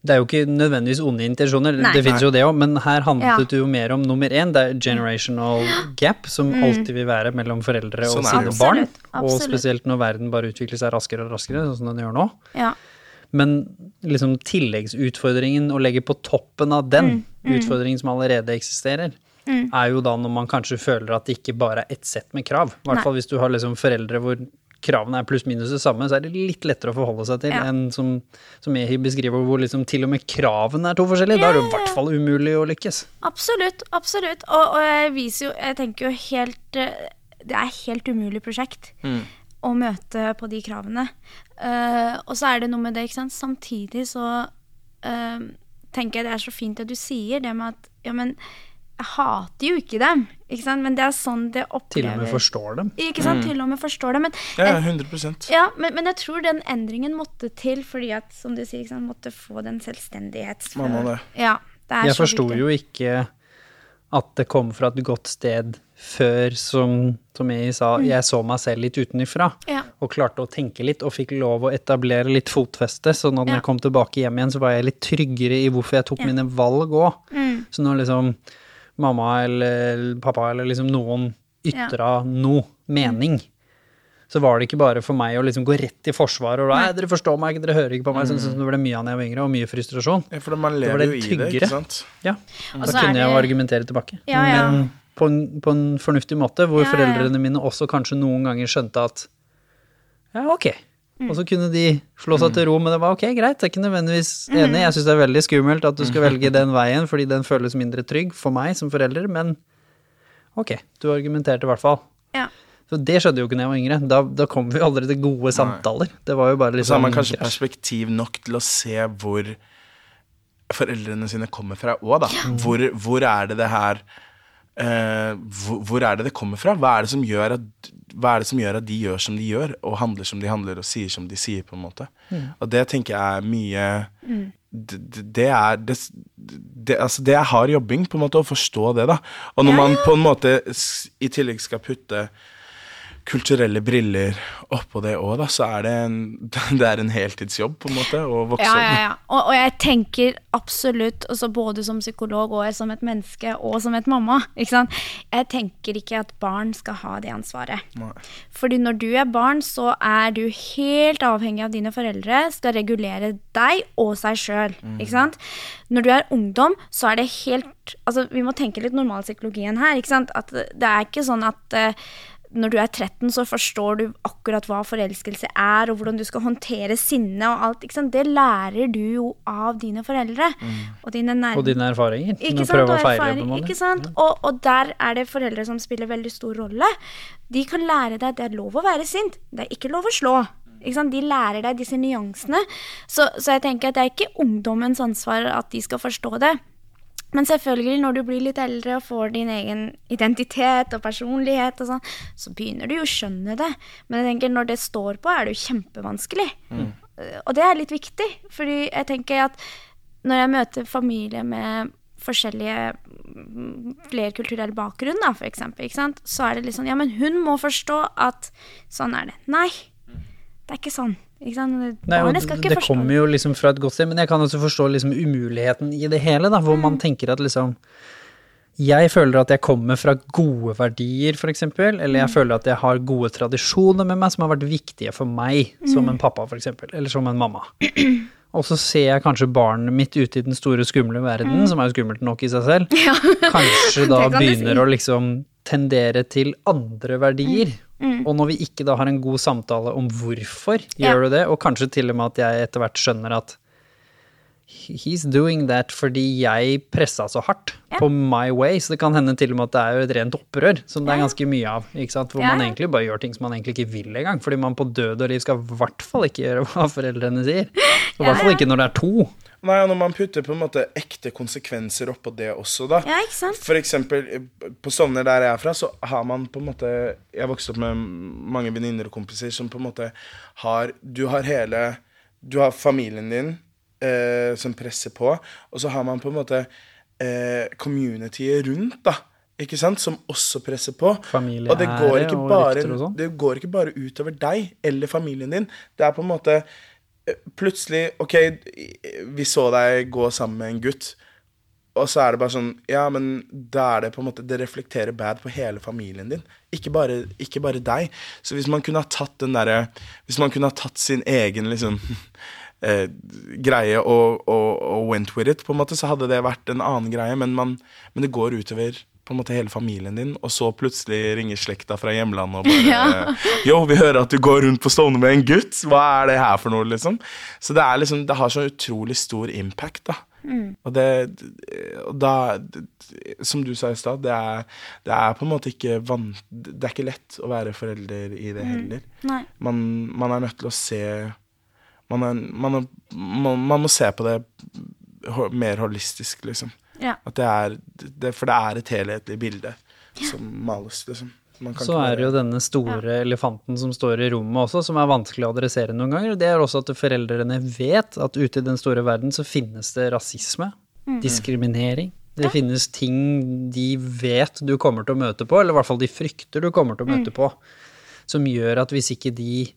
det er jo ikke nødvendigvis onde intensjoner, Nei. det finnes jo det òg, men her handlet Ja. det jo mer om nummer én, det er generational gap, som alltid vil være mellom foreldre og Sånn sine barn. Mm. Absolutt, Og spesielt når verden bare utvikler seg raskere og raskere, sånn som den gjør nå. Ja. Men liksom tilleggsutfordringen å legge på toppen av den Mm, utfordringen som allerede eksisterer, er jo da når man kanskje føler at det ikke bare er ett sett med krav. I hvert fall hvis du har liksom foreldre hvor kravene er pluss minus det samme, så er det litt lettere å forholde seg til Ja. enn som, som Ehi beskriver, hvor liksom til og med kravene er to forskjellige. Da er det jo i Ja, ja, hvert fall umulig å lykkes. Absolutt, absolutt. Og, og jeg viser jo Jeg tenker jo helt eh, Det er helt umulig prosjekt å møte på de kravene. Uh, og så er det noe med det, ikke sant. Samtidig så uh, tenker jeg det er så fint det du sier, det med at ja, men jeg hater jo ikke dem, ikke sant. Men det er sånn det Til og med forstår dem. Ikke sant, til og med forstår dem. Men, Ja, jeg- 100% ja, men, men jeg tror den endringen måtte til fordi at, som du sier, ikke sant, måtte få den selvstendighetsfølelsen. Man må det. Ja, Det Jeg forsto jo ikke at det kom fra et godt sted før, som, som jeg sa, jeg så meg selv litt utenifra. Mm. Ja. Og klarte å tenke litt, og fikk lov å etablere litt fotfeste. Så når Ja. jeg kom tilbake hjem igjen, så var jeg litt tryggere i hvorfor jeg tok mine valg òg. Mm. Så nå liksom mamma eller pappa eller liksom noen ytra noe mening, så var det ikke bare for meg å liksom gå rett i forsvar og Nei, dere forstår meg ikke, dere hører ikke på meg. Sånn som det ble mye av da jeg var yngre, og mye frustrasjon. Ja, for man var lever det jo i det, ikke sant? Ja, da kunne det... jeg jo argumentere tilbake. Ja, ja. Men på en, på en fornuftig måte, hvor Ja, ja. foreldrene mine også kanskje noen ganger skjønte at ja, ok. Mm. Og så kunne de slå seg til ro, men det var ok, greit. Jeg er ikke nødvendigvis Mm. enig. Jeg syns det er veldig skummelt at du skal velge den veien, fordi den føles mindre trygg for meg som forelder, men ok, du argumenterte i hvert fall. Ja. Så det skjedde jo ikke da jeg var yngre. Da, da kom vi aldri til gode samtaler. Det var jo bare Og så har sånn man kanskje krasj. perspektiv nok til å se hvor foreldrene sine kommer fra òg, da. Hvor, hvor er det det her eh, hvor, hvor er det det kommer fra? Hva er det som gjør at hva er det som gjør at de gjør som de gjør, og handler som de handler, og sier som de sier, på en måte. Og det tenker jeg er mye det, det- det er det, det, altså det er hard jobbing, på en måte, å forstå det, da. Og når man på en måte i tillegg skal putte kulturelle briller oppå det òg, da, så er det en, det er en heltidsjobb, på en måte, å vokse opp. ja, ja. Og, og jeg tenker absolutt, også både som psykolog og som et menneske og som et mamma? Jeg tenker ikke at barn skal ha det ansvaret. Nei. Fordi når du er barn, så er du helt avhengig av dine foreldre, skal regulere deg og seg sjøl, ikke sant? Når du er ungdom, så er det helt Altså, vi må tenke litt normalpsykologien her, ikke sant? At det er ikke sånn at eh, når du er 13, så forstår du akkurat hva forelskelse er, og hvordan du skal håndtere sinne og alt. Ikke sant? Det lærer du jo av dine foreldre. Og dine. Og dine erfaringer. Ikke sant, prøve å feire på en måte. ikke sant? Og, og der er det foreldre som spiller veldig stor rolle. De kan lære deg at det er lov å være sint, det er ikke lov å slå. De lærer deg disse nyansene. Så, så jeg tenker at det er ikke ungdommens ansvar at de skal forstå det. Men selvfølgelig, når du blir litt eldre og får din egen identitet og personlighet, og sånn, så begynner du jo å skjønne det. Men jeg tenker, når det står på, er det jo kjempevanskelig. Og det er litt viktig, fordi jeg tenker at når jeg møter familie med forskjellige mm, flerkulturell bakgrunn, da, for eksempel, ikke sant? så er det litt sånn Ja, men hun må forstå at sånn er det. Nei, det er ikke sånn. Nei, det kommer jo liksom fra et godt sted, men jeg kan også forstå liksom umuligheten i det hele, da, hvor Mm. man tenker at liksom Jeg føler at jeg kommer fra gode verdier, eksempel, eller Mm. jeg føler at jeg har gode tradisjoner med meg som har vært viktige for meg, som Mm. en pappa, eksempel, eller som en mamma. Og så ser jeg kanskje barnet mitt ute i den store, skumle verden, som er jo skummelt nok i seg selv. Kanskje da Mm. Kan begynner si. å liksom tendere til andre verdier. Mm. Og når vi ikke da har en god samtale om hvorfor Ja. gjør du det, og kanskje til og med at jeg etter hvert skjønner at he's doing that fordi jeg pressa så hardt Ja. på my way, så det kan hende til og med at det er jo et rent opprør, som det er ganske mye av, ikke sant? hvor man egentlig bare gjør ting som man egentlig ikke vil engang, fordi man på død og liv skal i hvert fall ikke gjøre hva foreldrene sier. Og i hvert fall ikke når det er to. Nei, og når man putter på en måte ekte konsekvenser oppå det også, da. Ja, ikke sant? For eksempel eh, på Stovner der jeg er fra, så har man på en måte Jeg vokste opp med mange venninner og kompiser som på en måte har Du har hele Du har familien din eh, som presser på, og så har man på en måte eh, communityet rundt, da. Ikke sant? Som også presser på. Familie, og det går ikke og bare, rykter og sånn. det går ikke bare utover deg eller familien din. Det er på en måte Plutselig Ok, vi så deg gå sammen med en gutt. Og så er det bare sånn Ja, men da er det på en måte Det reflekterer bad på hele familien din. Ikke bare, ikke bare deg. Så hvis man kunne ha tatt den derre Hvis man kunne ha tatt sin egen liksom eh, greie og, og, og went with it, på en måte, så hadde det vært en annen greie. Men, man, men det går utover på en måte hele familien din, og så plutselig ringer slekta fra hjemlandet og bare. Yo, vi hører at du går rundt på Stovner med en gutt. Hva er det her for noe, liksom? Så det liksom Det har så utrolig stor impact, da. Og det og da Som du sa i stad, det, det er på en måte ikke van, Det er ikke lett å være forelder i det heller. Nei. Man, man er nødt til å se man, er, man, er, man, man må se på det mer holistisk, liksom. Ja. At det er det, For det er et helhetlig bilde som males, liksom. Man kan Så ikke er det jo denne store elefanten som står i rommet også, som er vanskelig å adressere noen ganger. Det er også at foreldrene vet at ute i den store verden så finnes det rasisme. diskriminering. Det finnes ting de vet du kommer til å møte på, eller i hvert fall de frykter du kommer til å møte på, som gjør at hvis ikke de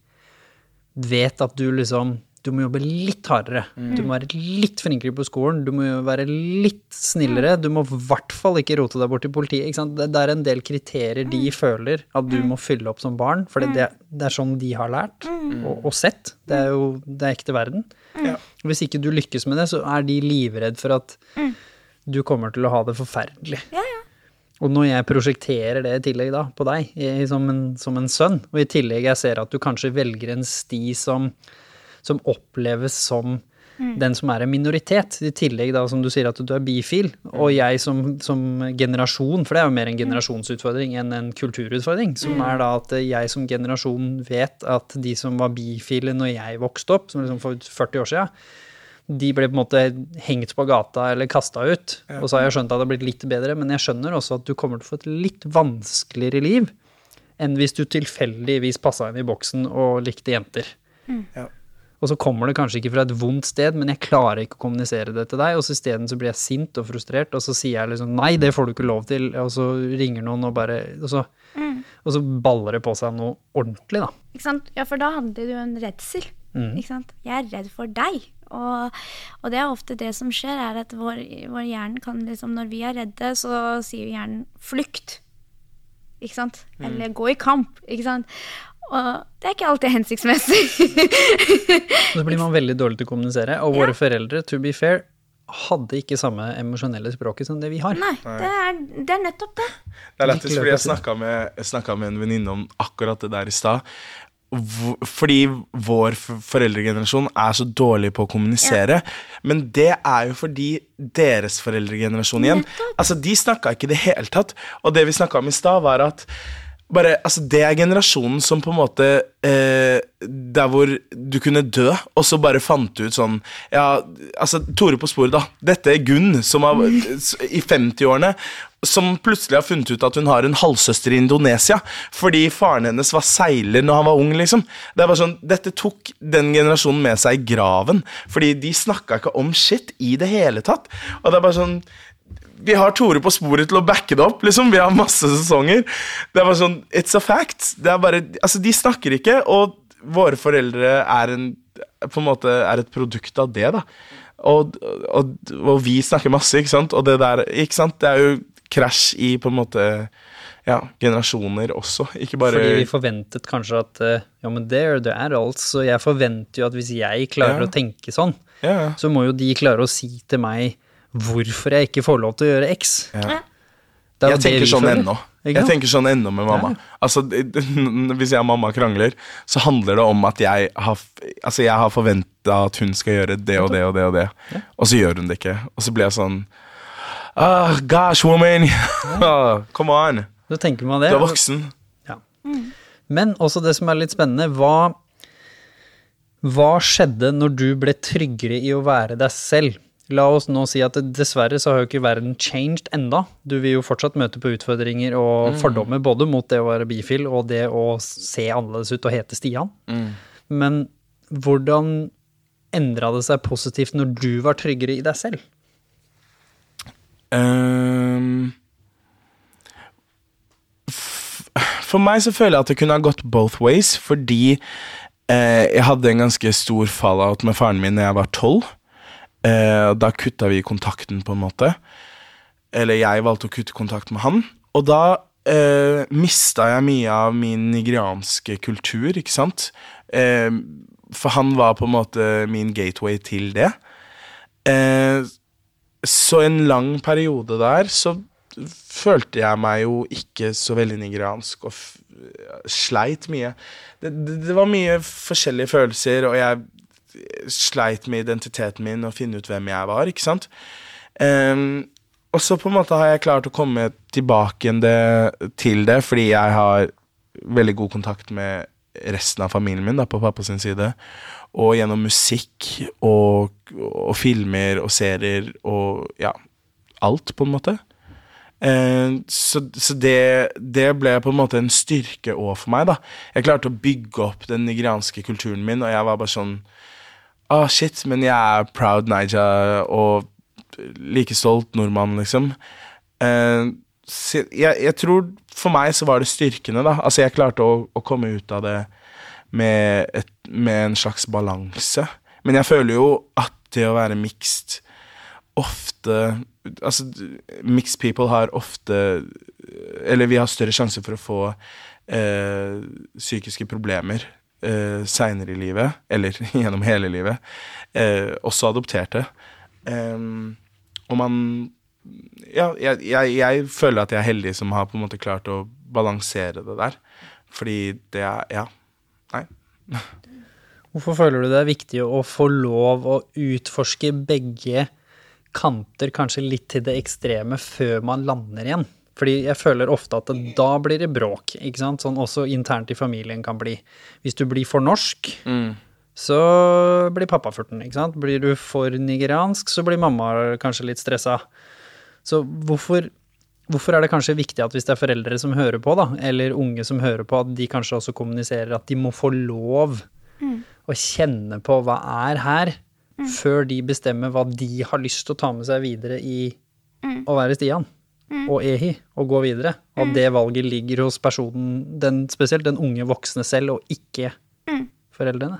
vet at du liksom du må jobbe litt hardere. Du må være litt flinkere på skolen. Du må være litt snillere. Du må i hvert fall ikke rote deg bort til politiet. Det, er en del kriterier de føler at du må fylle opp som barn, for det, det er sånn de har lært og, og sett. Det er jo det er ekte verden. Ja. Hvis ikke du lykkes med det, så er de livredd for at du kommer til å ha det forferdelig. Og når jeg prosjekterer det i tillegg da, på deg, jeg, som, en, som en sønn, og i tillegg jeg ser at du kanskje velger en sti som, som oppleves som den som er en minoritet, i tillegg da som du sier at du er bifil, og jeg som, som generasjon, for det er jo mer en generasjonsutfordring enn en kulturutfordring, som er da at jeg som generasjon vet at de som var bifile når jeg vokste opp, som liksom for 40 år siden, de ble på en måte hengt på gata eller kasta ut. Og så har jeg skjønt at det har blitt litt bedre, men jeg skjønner også at du kommer til å få et litt vanskeligere liv enn hvis du tilfeldigvis passa inn i boksen og likte jenter. Ja. Og så kommer det kanskje ikke fra et vondt sted, men jeg klarer ikke å kommunisere det til deg, og så isteden så blir jeg sint og frustrert, og så sier jeg liksom nei, det får du ikke lov til, og så ringer noen og bare Og så, og så baller det på seg noe ordentlig, da. Ikke sant? Ja, for da handler det jo om redsel. Ikke sant? Jeg er redd for deg. Og, og det er ofte det som skjer, er at vår, vår hjerne kan liksom Når vi er redde, så sier hjernen 'flykt'. Ikke sant? Eller 'gå i kamp'. Ikke sant? Og det er ikke alltid hensiktsmessig. Så blir man veldig dårlig til å kommunisere, og våre foreldre, to be fair, hadde ikke samme emosjonelle språket som det vi har. Nei, det er, det er nettopp det. Det er lettest fordi jeg snakka med, med en venninne om akkurat det der i stad. Fordi vår foreldregenerasjon er så dårlig på å kommunisere. Men det er jo fordi deres foreldregenerasjon igjen Altså, De snakka ikke i det hele tatt. Og det vi snakka om i stad, var at bare, altså Det er generasjonen som på en måte eh, Der hvor du kunne dø, og så bare fant du ut sånn Ja, altså Tore på sporet, da. Dette er Gunn, som har, i 50-årene, som plutselig har funnet ut at hun har en halvsøster i Indonesia fordi faren hennes var seiler når han var ung. liksom. Det er bare sånn, Dette tok den generasjonen med seg i graven, fordi de snakka ikke om shit i det hele tatt. Og det er bare sånn vi har Tore på sporet til å backe det opp. liksom. Vi har masse sesonger. Det er bare sånn, It's a fact. Det er bare, altså De snakker ikke, og våre foreldre er, en, på en måte, er et produkt av det. da. Og, og, og vi snakker masse, ikke sant. Og det der, ikke sant? Det er jo krasj i på en måte ja, generasjoner også. Ikke bare Fordi vi forventet kanskje at eh, ja, men they're the adults, så jeg forventer jo at hvis jeg klarer Ja. å tenke sånn, ja. så må jo de klare å si til meg hvorfor jeg ikke får lov til å gjøre X. Ja. Jeg tenker sånn ennå. Jeg tenker sånn ennå med mamma. Altså, Hvis jeg og mamma krangler, så handler det om at jeg har, altså, jeg har forventa at hun skal gjøre det og det og det, og det Og så gjør hun det ikke. Og så blir jeg sånn ah, Gosh, woman! Ah, Come on! Så tenker man det. Du er voksen. Ja. Men også det som er litt spennende, hva, hva skjedde når du ble tryggere i å være deg selv? La oss nå si at dessverre så har jo ikke verden changed enda. Du vil jo fortsatt møte på utfordringer og fordommer både mot det å være bifil og det å se annerledes ut og hete Stian. Men hvordan endra det seg positivt når du var tryggere i deg selv? Um, for meg så føler jeg at det kunne ha gått both ways, fordi eh, jeg hadde en ganske stor fallout med faren min da jeg var tolv. Eh, da kutta vi kontakten, på en måte. Eller jeg valgte å kutte kontakt med han. Og da eh, mista jeg mye av min nigerianske kultur, ikke sant? Eh, for han var på en måte min gateway til det. Eh, så en lang periode der så følte jeg meg jo ikke så veldig nigeriansk og sleit mye. Det, det, det var mye forskjellige følelser, og jeg sleit med identiteten min og finne ut hvem jeg var, ikke sant? Um, og så på en måte har jeg klart å komme tilbake det, til det, fordi jeg har veldig god kontakt med resten av familien min da, på pappa sin side. Og gjennom musikk og, og filmer og serier og ja, alt, på en måte. Eh, så så det, det ble på en måte en styrke òg for meg. da Jeg klarte å bygge opp den nigerianske kulturen min, og jeg var bare sånn Ah, shit, men jeg er proud Naija, og like stolt nordmann, liksom. Uh, jeg, jeg tror for meg så var det styrkene, da. Altså, jeg klarte å, å komme ut av det med, et, med en slags balanse. Men jeg føler jo at det å være mixed ofte Altså, mixed people har ofte Eller vi har større sjanse for å få eh, psykiske problemer eh, seinere i livet, eller gjennom hele livet. Eh, også adopterte. Em, og man Ja, jeg, jeg, jeg føler at jeg er heldig som har på en måte klart å balansere det der. Fordi det er Ja. Nei. Hvorfor føler du det er viktig å få lov å utforske begge kanter, kanskje litt til det ekstreme, før man lander igjen? Fordi jeg føler ofte at det, da blir det bråk, ikke sant? Sånn også internt i familien kan bli. Hvis du blir for norsk, så blir pappa furten, ikke sant? Blir du for nigeriansk, så blir mamma kanskje litt stressa. Så hvorfor, hvorfor er det kanskje viktig at hvis det er foreldre som hører på, da, eller unge som hører på, at de kanskje også kommuniserer at de må få lov å kjenne på hva er her, før de bestemmer hva de har lyst til å ta med seg videre i å være Stian og Ehi, og gå videre. Og mm. det valget ligger hos personen, den, spesielt den unge voksne selv, og ikke foreldrene.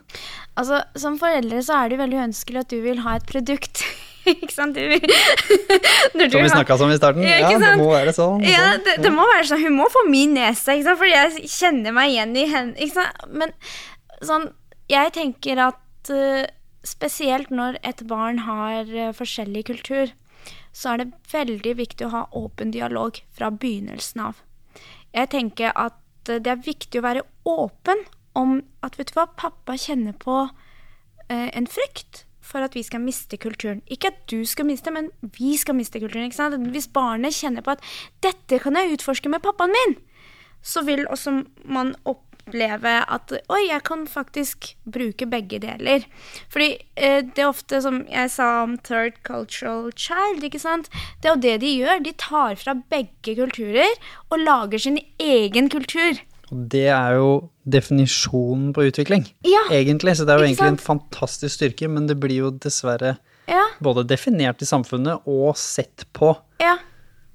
Altså, som foreldre så er det jo veldig ønskelig at du vil ha et produkt. ikke sant? Du Som vi snakka om i starten. Ja, Ja, det må være sånn. Ja, sånn. det, det må være sånn. Hun må få min nese, ikke sant? fordi jeg kjenner meg igjen i henne. Ikke sant? Men sånn, jeg tenker at uh, spesielt når et barn har uh, forskjellig kultur, så er det veldig viktig å ha åpen dialog fra begynnelsen av. Jeg tenker at det er viktig å være åpen om at vet du hva, pappa kjenner på eh, en frykt for at vi skal miste kulturen. Ikke at du skal miste, men vi skal miste kulturen. Hvis barnet kjenner på at 'dette kan jeg utforske med pappaen min', så vil også man oppleve at 'oi, jeg kan faktisk bruke begge deler'. Fordi eh, det er ofte, som jeg sa om third cultural child, ikke sant. Det er jo det de gjør. De tar fra begge kulturer og lager sin egen kultur. Og det er jo definisjonen på utvikling, Ja, egentlig. Så det er jo egentlig egentlig en fantastisk styrke, men det blir jo dessverre Ja, både definert i samfunnet og sett på ja.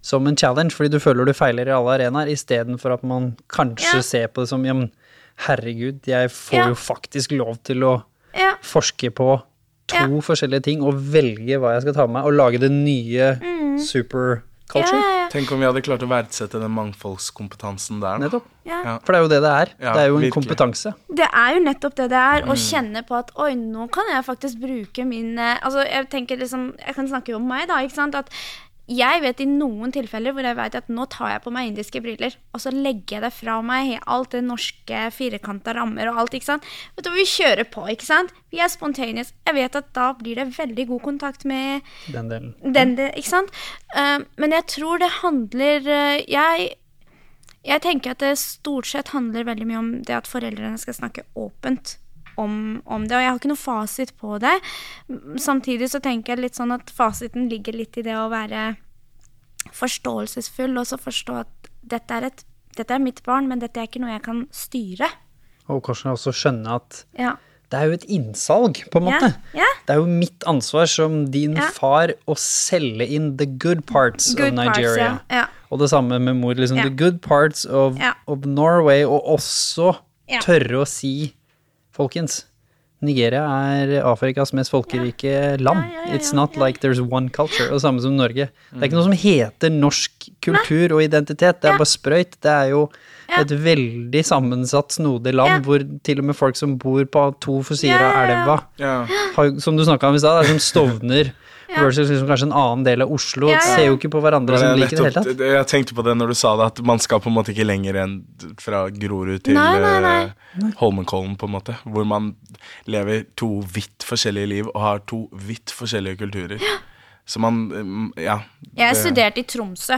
som en challenge, fordi du føler du feiler i alle arenaer, istedenfor at man kanskje Ja. ser på det som ja, men herregud, jeg får Ja. jo faktisk lov til å ja. forske på to Ja. forskjellige ting og velge hva jeg skal ta med meg, og lage det nye superculture. Mm. Ja, ja, ja. Tenk om vi hadde klart å verdsette den mangfoldskompetansen der. Nettopp. For det er jo det det er. Ja, det er jo en virkelig. kompetanse. Det er jo nettopp det det er, å kjenne på at oi, nå kan jeg faktisk bruke min eh, Altså, jeg tenker liksom Jeg kan snakke om meg, da, ikke sant. At jeg vet i noen tilfeller hvor jeg vet at nå tar jeg på meg indiske briller, og så legger jeg det fra meg, alt det norske firkanta rammer og alt, ikke sant. Vet du, Vi kjører på, ikke sant. Vi er spontaneous. Jeg vet at da blir det veldig god kontakt med Den delen. den, delen ikke sant? Eh, men jeg tror det handler eh, jeg, jeg tenker at det stort sett handler veldig mye om det at foreldrene skal snakke åpent om, om det. Og jeg har ikke noe fasit på det. Samtidig så tenker jeg litt sånn at fasiten ligger litt i det å være forståelsesfull, og så forstå at dette er, et, dette er mitt barn, men dette er ikke noe jeg kan styre. Og kanskje også skjønne at Ja. det er jo et innsalg, på en måte. ja. Det er jo mitt ansvar som din Ja. far å selge inn the good parts Good of parts, Nigeria. ja, ja. Og det samme med mor. Liksom, Ja. The good parts of, Ja. of Norway, og også Ja. tørre å si, folkens, Nigeria er Afrikas mest folkerike land. It's not like there's one culture. Og samme som Norge. Det er ikke noe som heter norsk kultur og identitet. Det er bare sprøyt. Det er jo Ja. et veldig sammensatt, snodig land, Ja. hvor til og med folk som bor på to sider av ja, ja. elva, har, som du snakka om i stad, det er som Stovner Ja. versus liksom kanskje en annen del av Oslo. Ja, ja, ja. Ser jo ikke på hverandre som er liker i det hele tatt. Jeg tenkte på det når du sa det, at man skal på en måte ikke lenger enn fra Grorud til Nei, nei, nei. eh, Holmenkollen, på en måte. Hvor man lever to vidt forskjellige liv og har to vidt forskjellige kulturer. Så man mm, Ja. Jeg det- studerte i Tromsø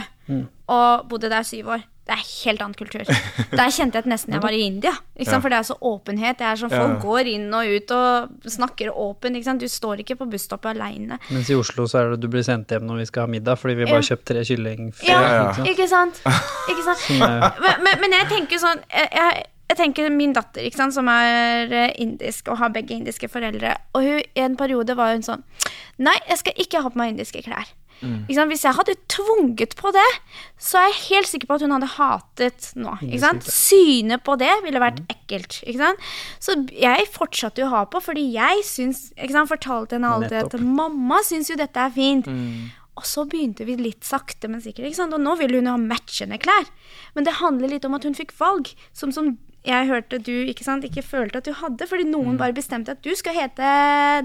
og bodde der syv år. Det er helt annen kultur. Der kjente jeg at nesten jeg var i India. Ikke sant? Ja. For det er så åpenhet. Det er sånn Ja. Folk går inn og ut og snakker åpent. Du står ikke på busstoppet aleine. Mens i Oslo så er det du blir sendt hjem når vi skal ha middag, fordi vi bare Ja. kjøpt tre kylling. Ja, ja. Ikke sant? ikke sant? Ikke sant? Men, men, men jeg tenker sånn jeg, jeg, jeg tenker min datter, ikke sant, som er eh, indisk og har begge indiske foreldre, og hun i en periode var hun sånn Nei, jeg skal ikke ha på meg indiske klær. Sant? Hvis jeg hadde tvunget på det, så er jeg helt sikker på at hun hadde hatet nå. Synet på det ville vært ekkelt. Ikke sant? Så jeg fortsatte jo å ha på, fordi jeg syns Fortalte henne alltid at mamma syns jo dette er fint. Og så begynte vi litt sakte, men sikkert. Og nå vil hun jo ha matchende klær. Men det handler litt om at hun fikk valg, som, som jeg hørte du ikke sant, ikke følte at du hadde, fordi noen bare bestemte at du skal hete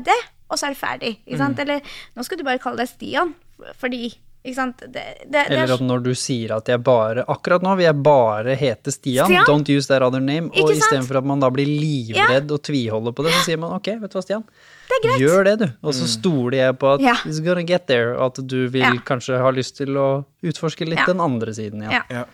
det, og så er det ferdig. sant? Eller nå skal du bare kalle deg Stian, fordi ikke sant? Det, det, er Eller at når du sier at jeg bare Akkurat nå vil jeg bare hete Stian, Stian? don't use that other name. Ikke Og istedenfor at man da blir livredd og tviholder på det, så sier man ok, vet du hva, Stian. Det er greit. Gjør det, du. Og så stoler jeg på at Ja. it's gonna get there, og at du vil Ja. kanskje ha lyst til å utforske litt Ja. den andre siden, igjen. Ja. Ja.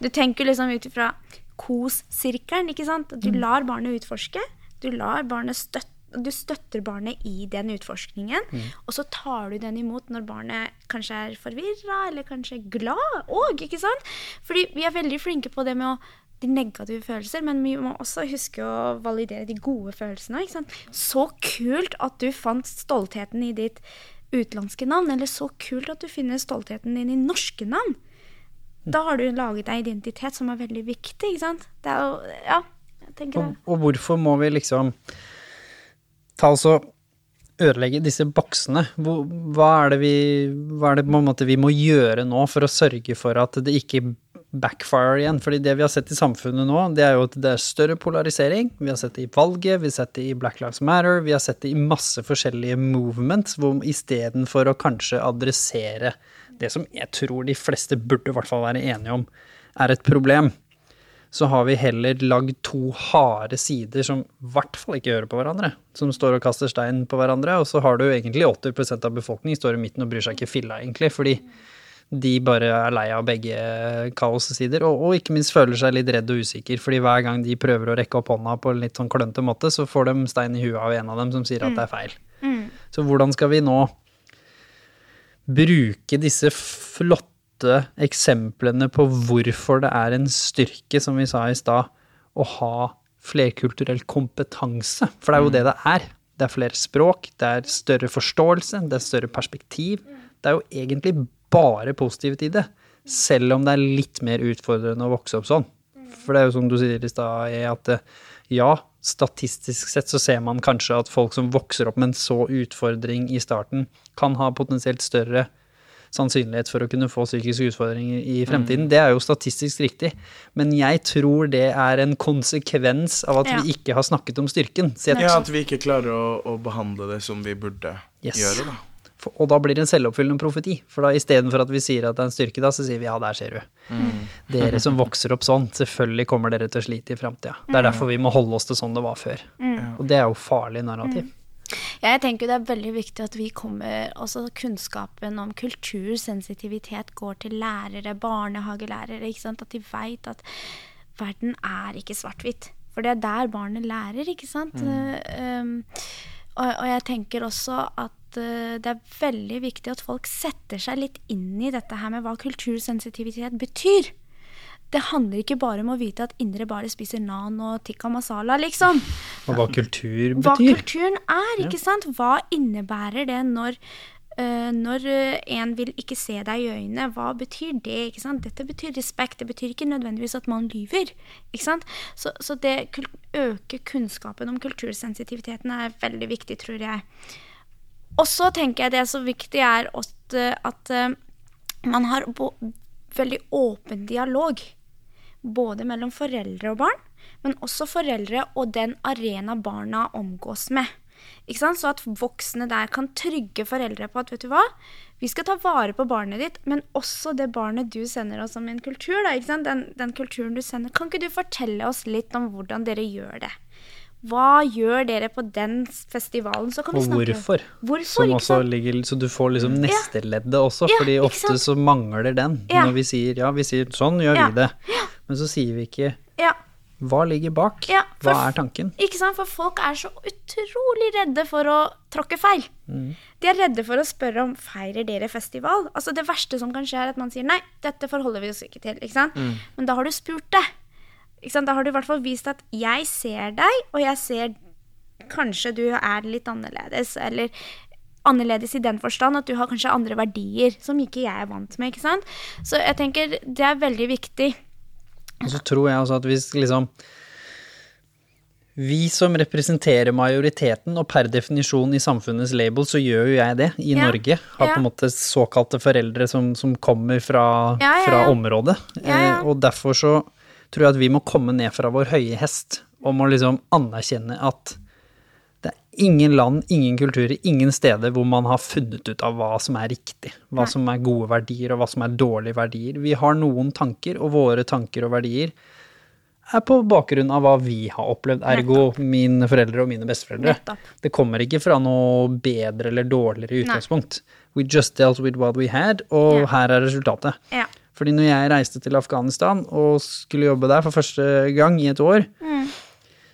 Du tenker liksom ut ifra KOS-sirkelen, ikke sant? At du lar barnet utforske. Du lar barnet støtte du støtter barnet i den utforskningen, og så tar du den imot når barnet kanskje er forvirra eller kanskje glad òg? Fordi vi er veldig flinke på det med å de negative følelser, men vi må også huske å validere de gode følelsene. Ikke sant? Så kult at du fant stoltheten i ditt utenlandske navn, eller så kult at du finner stoltheten din i norske navn da har du laget deg identitet som er veldig viktig, ikke sant? Det er jo, ja, jeg tenker Og, det. og hvorfor må vi liksom ta og ødelegge disse boksene? Hva er det vi hva er det på en måte vi må gjøre nå for å sørge for at det ikke backfire igjen? Fordi det vi har sett i samfunnet nå, det er jo at det er større polarisering. Vi har sett det i valget, vi har sett det i Black Lives Matter, vi har sett det i masse forskjellige movements, hvor istedenfor å kanskje adressere det som jeg tror de fleste burde i hvert fall være enige om er et problem, så har vi heller lagd to harde sider som i hvert fall ikke hører på hverandre. Som står og kaster stein på hverandre, og så har du egentlig 80% av befolkningen står i midten og bryr seg ikke filla, egentlig, fordi de bare er lei av begge kaossider, og, og ikke minst føler seg litt redd og usikker, fordi hver gang de prøver å rekke opp hånda på en litt sånn klønete måte, så får de stein i huet av en av dem som sier at det er feil. Så hvordan skal vi nå bruke disse flotte eksemplene på hvorfor det er en styrke, som vi sa i stad, å ha flerkulturell kompetanse. For det er jo det det er. Det er flere språk, det er større forståelse, det er større perspektiv. Det er jo egentlig bare positivt i det, selv om det er litt mer utfordrende å vokse opp sånn. For det er jo som du sier i stad, er at eh, ja, statistisk sett så ser man kanskje at folk som vokser opp med en så utfordring i starten, kan ha potensielt større sannsynlighet for å kunne få psykiske utfordringer i fremtiden. Det er jo statistisk riktig, men jeg tror det er en konsekvens av at Ja. vi ikke har snakket om styrken. Ja, at vi ikke klarer å, å behandle det som vi burde Yes. gjøre, da. For- Og da blir det en selvoppfyllende profeti. For da istedenfor at vi sier at det er en styrke, da, så sier vi ja, der ser du. Dere som vokser opp sånn, selvfølgelig kommer dere til å slite i framtida. Det er derfor vi må holde oss til sånn det var før. Og det er jo farlig narrativ. Jeg tenker det er veldig viktig at vi kommer også kunnskapen om kultursensitivitet går til lærere, barnehagelærere, ikke sant? at de veit at verden er ikke svart-hvitt. For det er der barnet lærer, ikke sant. Mm. um, og, og jeg tenker også at eh, det er veldig viktig at folk setter seg litt inn i dette her med hva kultursensitivitet betyr. Det handler ikke bare om å vite at indre bare spiser nan og tikka masala, liksom Og hva kultur betyr. hva kulturen er, ikke sant? Hva innebærer det når, uh, når eh, en vil ikke se deg i øynene? Hva betyr det? ikke sant? Dette betyr respekt, det betyr ikke nødvendigvis at man lyver. ikke sant? Så, så det øke kunnskapen om kultursensitiviteten er veldig viktig, tror jeg. Og så tenker jeg det så viktig er at, at eh, man har veldig åpen dialog. Både mellom foreldre og barn, men også foreldre og den arena barna omgås med. Ikke sant? Så at voksne der kan trygge foreldre på at vet du hva, vi skal ta vare på barnet ditt, men også det barnet du sender oss som en kultur. Da, ikke? Den, den kulturen du sender. Kan ikke du fortelle oss litt om hvordan dere gjør det? Hva gjør dere på den festivalen? Så kan vi snakke hvorfor. Hvorfor, Som også ligger, så du får liksom nesteleddet også, Ja, fordi ofte så mangler den. Ja. Når vi sier ja, vi sier sånn gjør Ja. vi det. Men så sier vi ikke Ja. hva ligger bak? Ja, for- hva er tanken? Ikke sant? For folk er så utrolig redde for å tråkke feil. De er redde for å spørre om feirer dere festival. Altså Det verste som kan skje, er at man sier nei, dette forholder vi oss ikke til. ikke sant? Men da har du spurt det. Ikke sant? Da har du i hvert fall vist at jeg ser deg, og jeg ser kanskje du er litt annerledes, eller annerledes i den forstand at du har kanskje andre verdier som ikke jeg er vant med, ikke sant. Så jeg tenker det er veldig viktig. Og så tror jeg også at hvis liksom Vi som representerer majoriteten, og per definisjon i samfunnets label, så gjør jo jeg det i Ja, Norge. Har ja. på en måte såkalte foreldre som, som kommer fra, Ja, fra området. Eh, og derfor så tror jeg at vi må komme ned fra vår høye hest om å liksom anerkjenne at ingen land, ingen kulturer, ingen steder hvor man har funnet ut av hva som er riktig, hva som er gode verdier og hva som er dårlige verdier. Vi har noen tanker, og våre tanker og verdier er på bakgrunn av hva vi har opplevd, ergo mine foreldre og mine besteforeldre. Nettopp. Det kommer ikke fra noe bedre eller dårligere utgangspunkt. utgangspunkt. We just dealt with what we had, og Ja. her er resultatet. Ja. Fordi når jeg reiste til Afghanistan og skulle jobbe der for første gang i et år,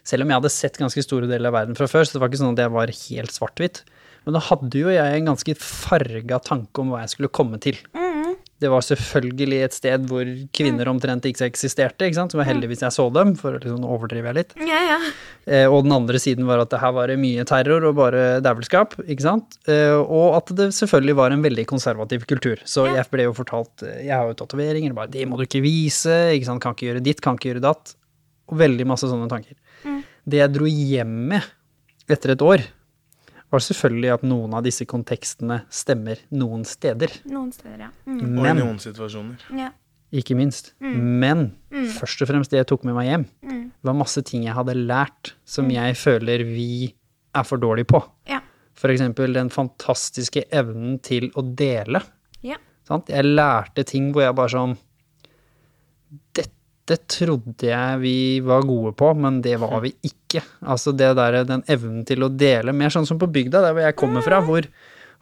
selv om jeg hadde sett ganske store deler av verden fra før, så det var ikke sånn at jeg var helt svart-hvitt, men da hadde jo jeg en ganske farga tanke om hva jeg skulle komme til. Det var selvfølgelig et sted hvor kvinner omtrent ikke eksisterte, ikke sant? så det var heldigvis jeg så dem, for å liksom overdrive litt. Ja, ja. Eh, og den andre siden var at det her var mye terror og bare dævelskap, ikke sant? Eh, og at det selvfølgelig var en veldig konservativ kultur. Så jeg ble jo fortalt, eh, jeg har jo tatoveringer, bare det må du ikke vise, ikke sant, kan ikke gjøre ditt, kan ikke gjøre datt. Og veldig masse sånne tanker. Det jeg dro hjem med etter et år, var selvfølgelig at noen av disse kontekstene stemmer noen steder. Noen steder, ja. Mm. Og i noen situasjoner. ja. ikke minst. Men først og fremst det jeg tok med meg hjem, var masse ting jeg hadde lært som jeg føler vi er for dårlige på. Ja. For eksempel den fantastiske evnen til å dele. Ja. Sant? Jeg lærte ting hvor jeg bare sånn Dette trodde jeg vi var gode på, men det var vi ikke. Altså det der, den evnen til å dele, mer sånn som på bygda, der hvor jeg kommer fra, hvor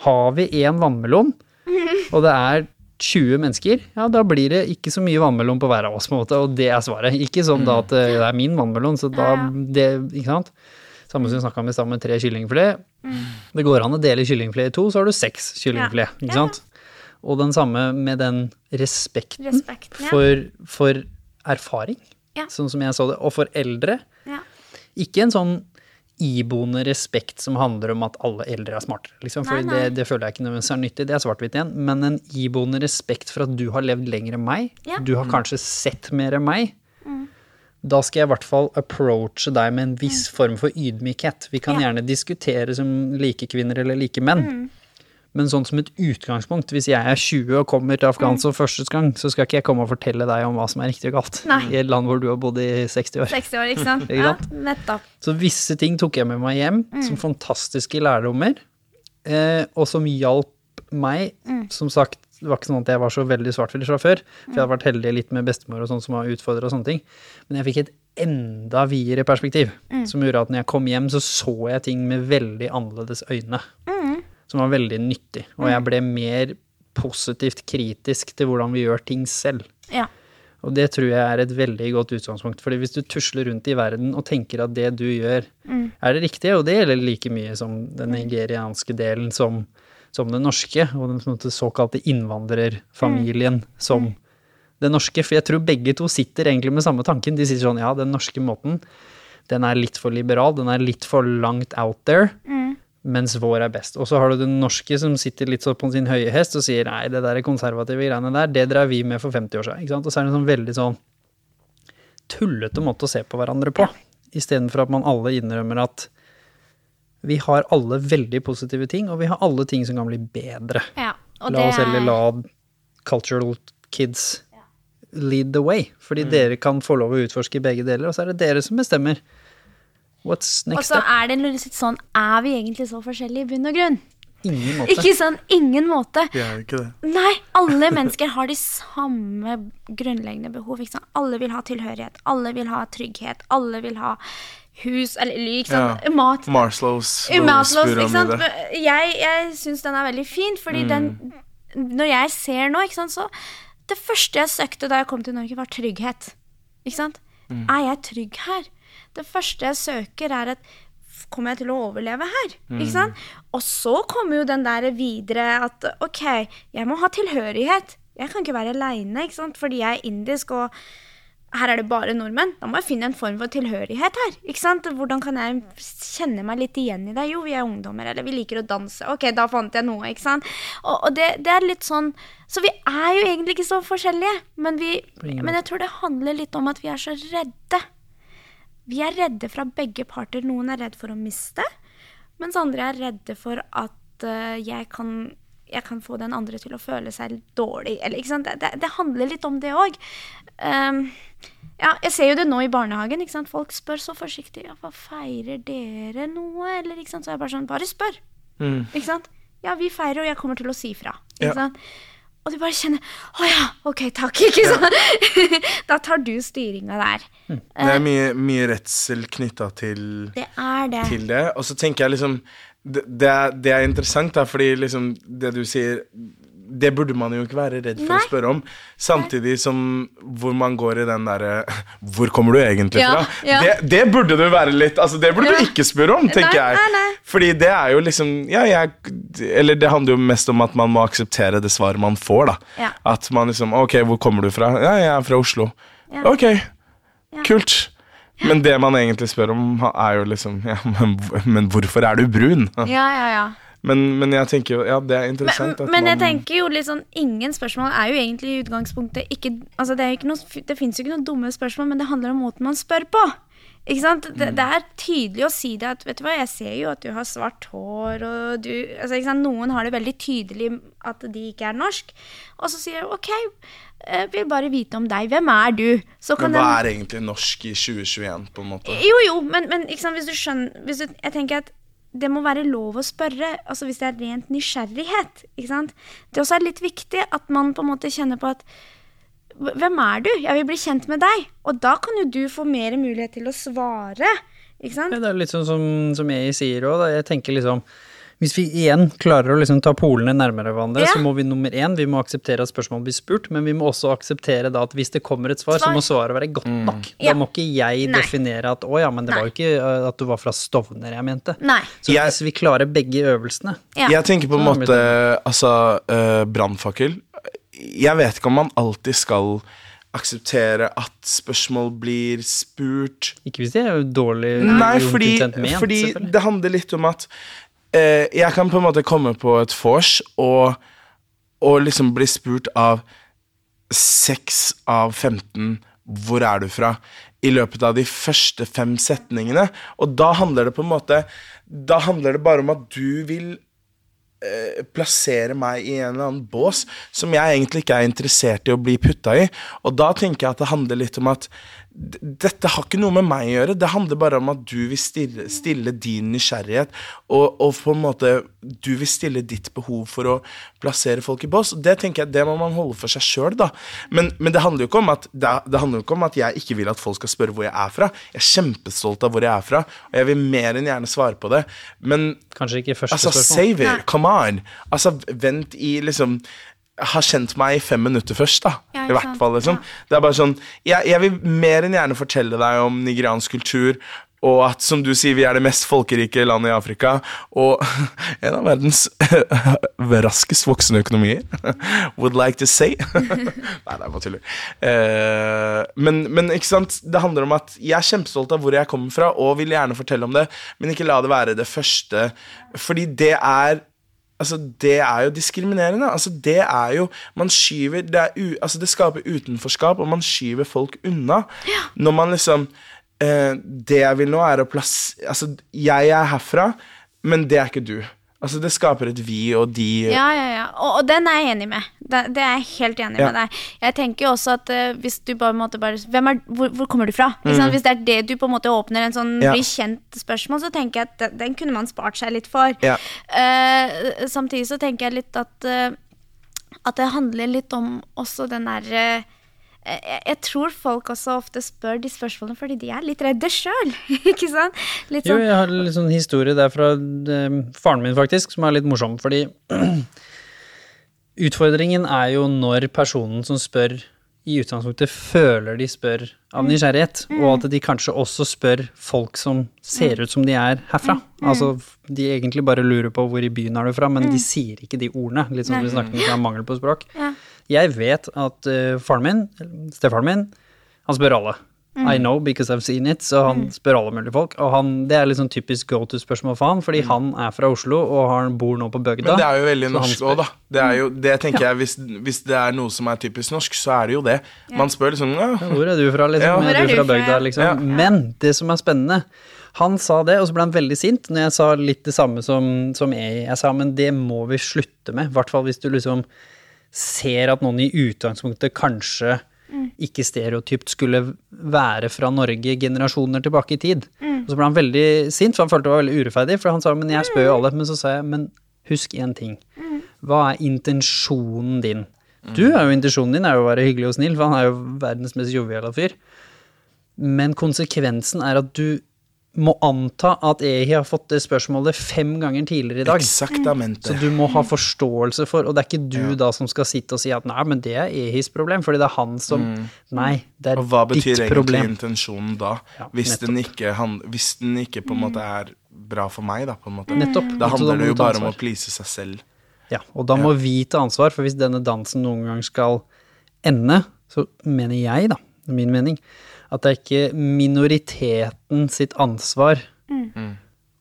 har vi én vannmelon, og det er 20 mennesker, ja, da blir det ikke så mye vannmelon på hver av oss, på en måte, og det er svaret. Ikke sånn da at eh, det er min vannmelon, så da det, Ikke sant? Samme som vi snakka om i stad med tre kyllingfilet. Det går an å dele kyllingfilet i to, så har du seks kyllingfilet, ikke sant? Og den samme med den respekten Respekten, ja. for, for erfaring, Ja. sånn som jeg så det, og for eldre. Ja. Ikke en sånn iboende respekt som handler om at alle eldre er smartere, liksom, for Nei, nei. det, det føler jeg ikke nødvendigvis er nyttig, det er svart-hvitt igjen, men en iboende respekt for at du har levd lenger enn meg, Ja. du har kanskje sett mer enn meg, da skal jeg i hvert fall approache deg med en viss form for ydmykhet. Vi kan Ja. gjerne diskutere som like kvinner eller like menn, men sånn som et utgangspunkt, hvis jeg er 20 og kommer til Afghanistan mm. første gang, så skal ikke jeg komme og fortelle deg om hva som er riktig og galt, Nei. i et land hvor du har bodd i 60 år. 60 år, ikke sant? Ikke Ja, nettopp. Så visse ting tok jeg med meg hjem som fantastiske lærdommer, eh, og som hjalp meg. Som sagt, det var ikke sånn at jeg var så veldig svartfilt fra før, for jeg hadde vært heldig litt med bestemor og sånn som har utfordra og sånne ting. Men jeg fikk et enda videre perspektiv, som gjorde at når jeg kom hjem, så så jeg ting med veldig annerledes øyne. Som var veldig nyttig. Og jeg ble mer positivt kritisk til hvordan vi gjør ting selv. Ja. Og det tror jeg er et veldig godt utgangspunkt. fordi hvis du tusler rundt i verden og tenker at det du gjør, er det riktige, og det gjelder like mye som den nigerianske delen som, som den norske, og den såkalte innvandrerfamilien som den norske. For jeg tror begge to sitter egentlig med samme tanken. De sier sånn ja, den norske måten, den er litt for liberal, den er litt for langt out there. Mens vår er best. Og så har du den norske som sitter litt sånn på sin høye hest og sier nei, det der konservative greiene der, det drev vi med for 50 år siden. Ikke sant? Og så er det en sånn veldig sånn tullete måte å se på hverandre på. Istedenfor at man alle innrømmer at vi har alle veldig positive ting, og vi har alle ting som kan bli bedre. ja. Og La oss heller er- la cultural kids lead the way. Fordi Mm. dere kan få lov å utforske begge deler, og så er det dere som bestemmer. What's Og så er det litt sånn Er vi egentlig så forskjellige i bunn og grunn? Ingen måte. Ikke sånn ingen måte. Vi er jo ikke det. Nei, alle mennesker har de samme grunnleggende behov. Ikke sant? Alle vil ha tilhørighet, alle vil ha trygghet, alle vil ha hus eller ikke sant? Ja. mat. Marslows Jeg, jeg syns den er veldig fin, fordi den Når jeg ser nå, ikke sant, så Det første jeg søkte da jeg kom til Norge, var trygghet. Ikke sant? Er jeg trygg her? Det første jeg søker, er at Kommer jeg til å overleve her? Ikke sant? Og så kommer jo den der videre at OK, jeg må ha tilhørighet. Jeg kan ikke være aleine, ikke sant, fordi jeg er indisk og her er det bare nordmenn. Da må jeg finne en form for tilhørighet her. ikke sant? Hvordan kan jeg kjenne meg litt igjen i det? Jo, vi er ungdommer, eller vi liker å danse. Ok, da fant jeg noe, ikke sant? Og, og det, det er litt sånn Så vi er jo egentlig ikke så forskjellige, men, vi, men jeg tror det handler litt om at vi er så redde. Vi er redde fra begge parter. Noen er redd for å miste, mens andre er redde for at uh, jeg kan jeg kan få den andre til å føle seg dårlig. Eller? Det, det, det handler litt om det òg. Um, ja, jeg ser jo det nå i barnehagen. Folk spør så forsiktig ja, hva feirer dere noe, eller? Så jeg bare sånn, bare spør. Mm. Ikke sant? Ja, vi feirer, og jeg kommer til å si fra. Ikke Ja. sant? Og du bare kjenner Å ja, ok, takk. Ikke sant? da tar du styringa der. Det er mye, mye redsel knytta til, Det det. til det. Og så tenker jeg liksom Det, det, er, det er interessant, da, fordi liksom det du sier det burde man jo ikke være redd for Nei. å spørre om. Samtidig som hvor man går i den derre Hvor kommer du egentlig fra? ja. Det, det burde du være litt Altså, det burde Ja. du ikke spørre om, tenker Nei, jeg. nei. Fordi det er jo liksom Ja, jeg Eller det handler jo mest om at man må akseptere det svaret man får, da. At man liksom Ok, hvor kommer du fra? Ja, jeg er fra Oslo. Ok, kult. Men det man egentlig spør om, er jo liksom ja, men, men hvorfor er du brun? Ja, ja, ja. Men, men jeg tenker jo Ja, det er Men, interessant at men jeg tenker jo litt sånn Ingen spørsmål er jo egentlig i utgangspunktet ikke Altså det er jo ikke noe Det fins jo ikke noen dumme spørsmål, men det handler om måten man spør på. Ikke sant? Det, det er tydelig å si det at Vet du hva, jeg ser jo at du har svart hår, og du altså, ikke sant? Noen har det veldig tydelig at de ikke er norsk. Og så sier jeg OK, jeg vil bare vite om deg. Hvem er du? Så kan Men hva er egentlig norsk i 2021, på en måte? jo, jo, men, men ikke sant, hvis du skjønner hvis du, Jeg tenker at det må være lov å spørre, altså hvis det er rent nysgjerrighet. ikke sant? Det også er litt viktig at man på en måte kjenner på at Hvem er du? Jeg vil bli kjent med deg. Og da kan jo du få mer mulighet til å svare. ikke sant? Ja, det er litt sånn som, som jeg sier òg, jeg tenker liksom hvis vi igjen klarer å liksom ta polene nærmere hverandre, Ja. så må vi nummer én vi må akseptere at spørsmålet blir spurt, men vi må også akseptere da at hvis det kommer et svar, så må svaret være godt nok. Mm. Da må ikke jeg Nei. definere at å ja, men det var jo ikke uh, at du var fra Stovner jeg mente. Nei. Så Jeg- hvis vi klarer begge øvelsene Ja. Jeg tenker på en det måte Altså, uh, brannfakkel Jeg vet ikke om man alltid skal akseptere at spørsmål blir spurt Ikke hvis de er jo dårlig Nei, fordi, ment, fordi det handler litt om at eh, jeg kan på en måte komme på et vors og, og liksom bli spurt av 6 av 15 hvor er du fra? I løpet av de første fem setningene. Og da handler det på en måte Da handler det bare om at du vil eh, plassere meg i en eller annen bås som jeg egentlig ikke er interessert i å bli putta i. Og da tenker jeg at det handler litt om at dette har ikke noe med meg å gjøre. Det handler bare om at du vil stille, stille din nysgjerrighet, og, og på en måte du vil stille ditt behov for å plassere folk i bås. Det tenker jeg, det må man holde for seg sjøl, da. Men, men det handler jo ikke om at det, det handler jo ikke om at jeg ikke vil at folk skal spørre hvor jeg er fra. Jeg er kjempestolt av hvor jeg er fra, og jeg vil mer enn gjerne svare på det. Men Kanskje ikke første Altså, spørsmål. save it. Come on. Altså, vent i liksom har kjent meg i fem minutter først, da. Ja, I hvert fall, liksom. Ja. Det er bare sånn jeg, jeg vil mer enn gjerne fortelle deg om nigeriansk kultur, og at, som du sier, vi er det mest folkerike landet i Afrika, og en av verdens raskest voksende økonomier. Would like to say. Nei, det er bare tuller. Eh, men, men ikke sant, det handler om at jeg er kjempestolt av hvor jeg kommer fra, og vil gjerne fortelle om det, men ikke la det være det første, fordi det er Altså, det er jo diskriminerende. Altså, det er jo Man skyver Det, u, altså, det skaper utenforskap, og man skyver folk unna. Når man liksom eh, Det jeg vil nå, er å plass... Altså, jeg er herfra, men det er ikke du. Altså, det skaper et vi og de Ja, ja, ja. Og, og den er jeg enig med. Det, det er jeg helt enig Ja. med deg. Jeg tenker jo også at uh, hvis du bare måtte bare er, hvor, hvor kommer du fra? Mm. Hvis det er det du på en måte åpner en sånn. Ja. bli kjent-spørsmål, så tenker jeg at den, den kunne man spart seg litt for. Ja. Uh, samtidig så tenker jeg litt at uh, At det handler litt om også den derre jeg, jeg tror folk også ofte spør de spørsmålene fordi de er litt redde sjøl. Ikke sant? Litt Jo, sånn jeg har litt sånn historie der fra eh, faren min, faktisk, som er litt morsom. Fordi utfordringen er jo når personen som spør, i utgangspunktet føler de spør av nysgjerrighet, og at de kanskje også spør folk som ser ut som de er herfra. Altså, de egentlig bare lurer på hvor i byen er du fra, men de sier ikke de ordene. Litt som vi snakket om, mangel på språk. Ja. Jeg vet at uh, faren min, stefaren min, Han spør alle. I know because I've seen it, så han spør alle mulige folk. Og han, det er sånn typisk go to-spørsmål for han, fordi han er fra Oslo og han bor nå på bygda. Men det er jo veldig norsk òg, da. Det er jo, det tenker jeg, hvis, hvis det er noe som er typisk norsk, så er det jo det. Man spør liksom ja, Hvor er du fra, liksom? Ja. Er, er du fra fra? bygda, liksom? Ja. Men det som er spennende Han sa det, og så ble han veldig sint når jeg sa litt det samme som, som jeg. Jeg sa men det må vi slutte med. I hvert fall hvis du liksom ser at noen i utgangspunktet kanskje ikke stereotypt skulle være fra Norge generasjoner tilbake i tid. Og så ble han veldig sint, for han følte det var veldig urettferdig. For han sa men jeg spør jo alle. Men så sa jeg men husk én ting. Hva er intensjonen din? Du er jo intensjonen din er jo å være hyggelig og snill, for han er jo verdens mest joviale fyr. Men konsekvensen er at du må anta at EHI har fått det spørsmålet fem ganger tidligere i dag. Exactamente. Så du må ha forståelse for, og det er ikke du da som skal sitte og si at nei, men det er Ehis problem, fordi det er han som Nei, det er ditt problem. Og hva betyr egentlig problem. intensjonen da? Ja, hvis, den ikke, han, hvis den ikke på en måte er bra for meg, da, på en måte. Nettopp. Da handler det jo bare om å please seg selv. Ja, og da må vi ta ansvar, for hvis denne dansen noen gang skal ende, så mener jeg, da, min mening, at det er ikke minoriteten sitt ansvar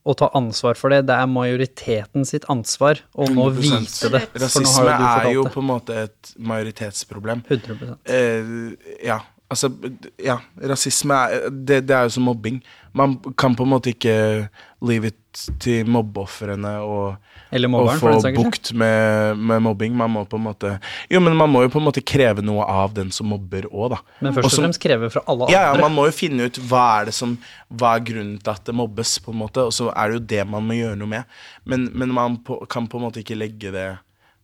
å ta ansvar for det, det er majoriteten sitt ansvar å nå 100%. det. Rasisme er jo på en måte et majoritetsproblem. det. 100 Eh, ja, altså Ja, rasisme er det, det er jo som mobbing. Man kan på en måte ikke leave it til mobbeofrene og, og få bukt med, med mobbing. Man må på en måte Jo, men man må jo på en måte kreve noe av den som mobber òg, da. Men først og som- fremst kreve fra alle Ja, ja, man må jo finne ut hva er det som Hva er grunnen til at det mobbes, på en måte. Og så er det jo det man må gjøre noe med. Men, men man på, kan på en måte ikke legge det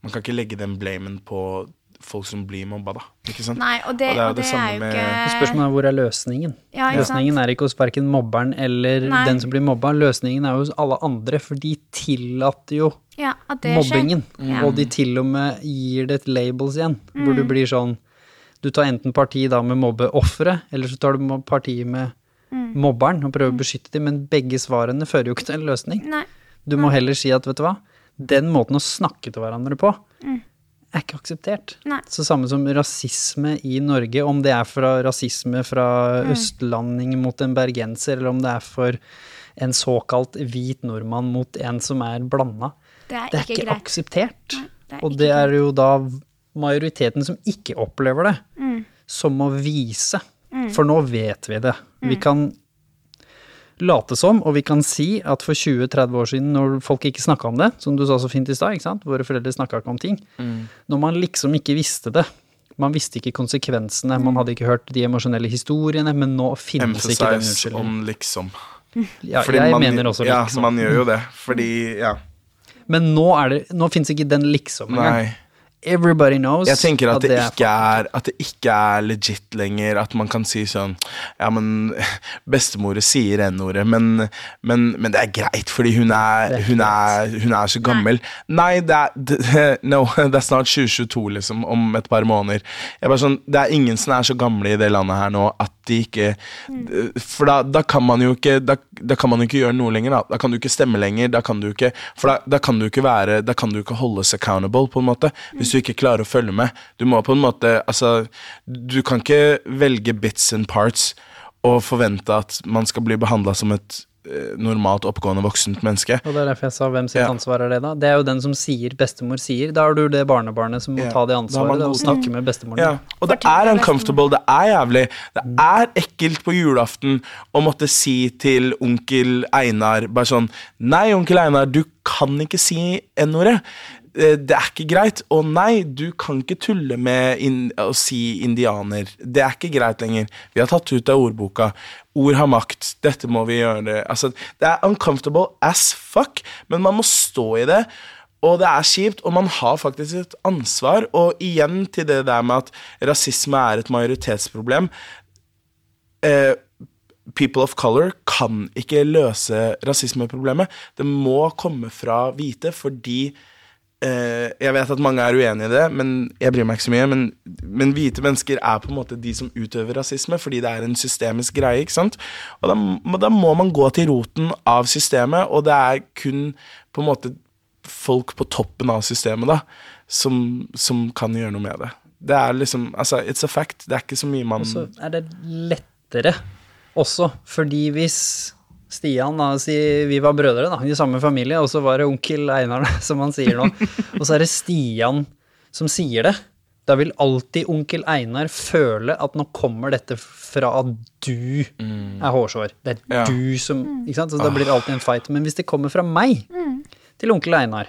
Man kan ikke legge den blamen på folk som blir mobba, da. Ikke sant? Nei, og det, Og det er jo og det det samme er jo med- ikke Spørsmålet er hvor er løsningen? Ja, ikke sant? løsningen er ikke hos verken mobberen eller Nei. den som blir mobba. Løsningen er hos alle andre, for de tillater jo ja, at det skjer. mobbingen. Ja. Og de til og med gir det et labels igjen, hvor du blir sånn Du tar enten parti da med mobbeofferet, eller så tar du parti med mobberen og prøver å beskytte dem, men begge svarene fører jo ikke til en løsning. Nei. Du må heller si at, vet du hva, den måten å snakke til hverandre på er ikke akseptert. Nei. Så samme som rasisme i Norge, om det er fra rasisme fra Østlanding mot en bergenser, eller om det er for en såkalt hvit nordmann mot en som er blanda. Det er Det er ikke ikke akseptert. Nei, det er Og ikke det er jo da majoriteten som ikke opplever det, Mm. som må vise. For nå vet vi det. Vi kan late som, og vi kan si at for 20-30 år siden, når folk ikke snakka om det, som du sa så fint i stad, ikke sant, våre foreldre snakka ikke om ting, når man liksom ikke visste det, man visste ikke konsekvensene, man hadde ikke hørt de emosjonelle historiene, men nå finnes ikke den Emphasize unnskyldningen. on liksom. Ja, Fordi jeg man, mener også liksom. ja, man gjør jo det. Fordi, ja. Men nå, er det, nå finnes ikke den liksom engang. Everybody knows Jeg tenker at, det, det, ikke er, at det ikke er legit lenger. At man kan si sånn Ja, men bestemor sier N-ordet, men, men, men det er greit, fordi hun er, hun er, hun er så gammel. Nei, det er det, No, det er snart 2022, liksom, om et par måneder. Jeg bare sånn, Det er ingen som er så gamle i det landet her nå at de ikke For da, da kan man jo ikke da, da kan man jo ikke gjøre noe lenger. Da, da kan du ikke stemme lenger. Da kan du ikke For da, da kan du ikke være Da kan du ikke holdes accountable, på en måte. Hvis du ikke klarer å følge med. Du må på en måte Altså, du kan ikke velge bits and parts og forvente at man skal bli behandla som et eh, normalt oppgående voksent menneske. Og det er derfor jeg sa hvem sitt Ja. ansvar er det, da. Det er jo den som sier bestemor sier. Da er du det barnebarnet som må Ja, ta det har ansvaret og snakke med bestemoren. Ja, og det er uncomfortable, det er jævlig. Det er ekkelt på julaften å måtte si til onkel Einar bare sånn Nei, onkel Einar, du kan ikke si N-ordet. Eh, Det er ikke greit. Og nei, du kan ikke tulle med å si indianer. Det er ikke greit lenger. Vi har tatt ut av ordboka. Ord har makt. Dette må vi gjøre. Altså, det er uncomfortable as fuck, men man må stå i det. Og det er kjipt, og man har faktisk et ansvar. Og igjen til det der med at rasisme er et majoritetsproblem. Eh, people of color kan ikke løse rasismeproblemet. Det må komme fra hvite fordi Jeg vet at mange er uenig i det, men jeg bryr meg ikke så mye. Men, men hvite mennesker er på en måte de som utøver rasisme, fordi det er en systemisk greie. ikke sant? Og da, da må man gå til roten av systemet, og det er kun på en måte folk på toppen av systemet da, som, som kan gjøre noe med det. Det er liksom Altså, it's a fact. Det er ikke så mye man Og så er det lettere også, fordi hvis Stian, da, si vi var brødre da, i samme familie, og så var det onkel Einar, som han sier nå, og så er det Stian som sier det, da vil alltid onkel Einar føle at nå kommer dette fra at du er hårsår. Det er Ja. du som Ikke sant? Så det blir alltid en fight. Men hvis det kommer fra meg til onkel Einar,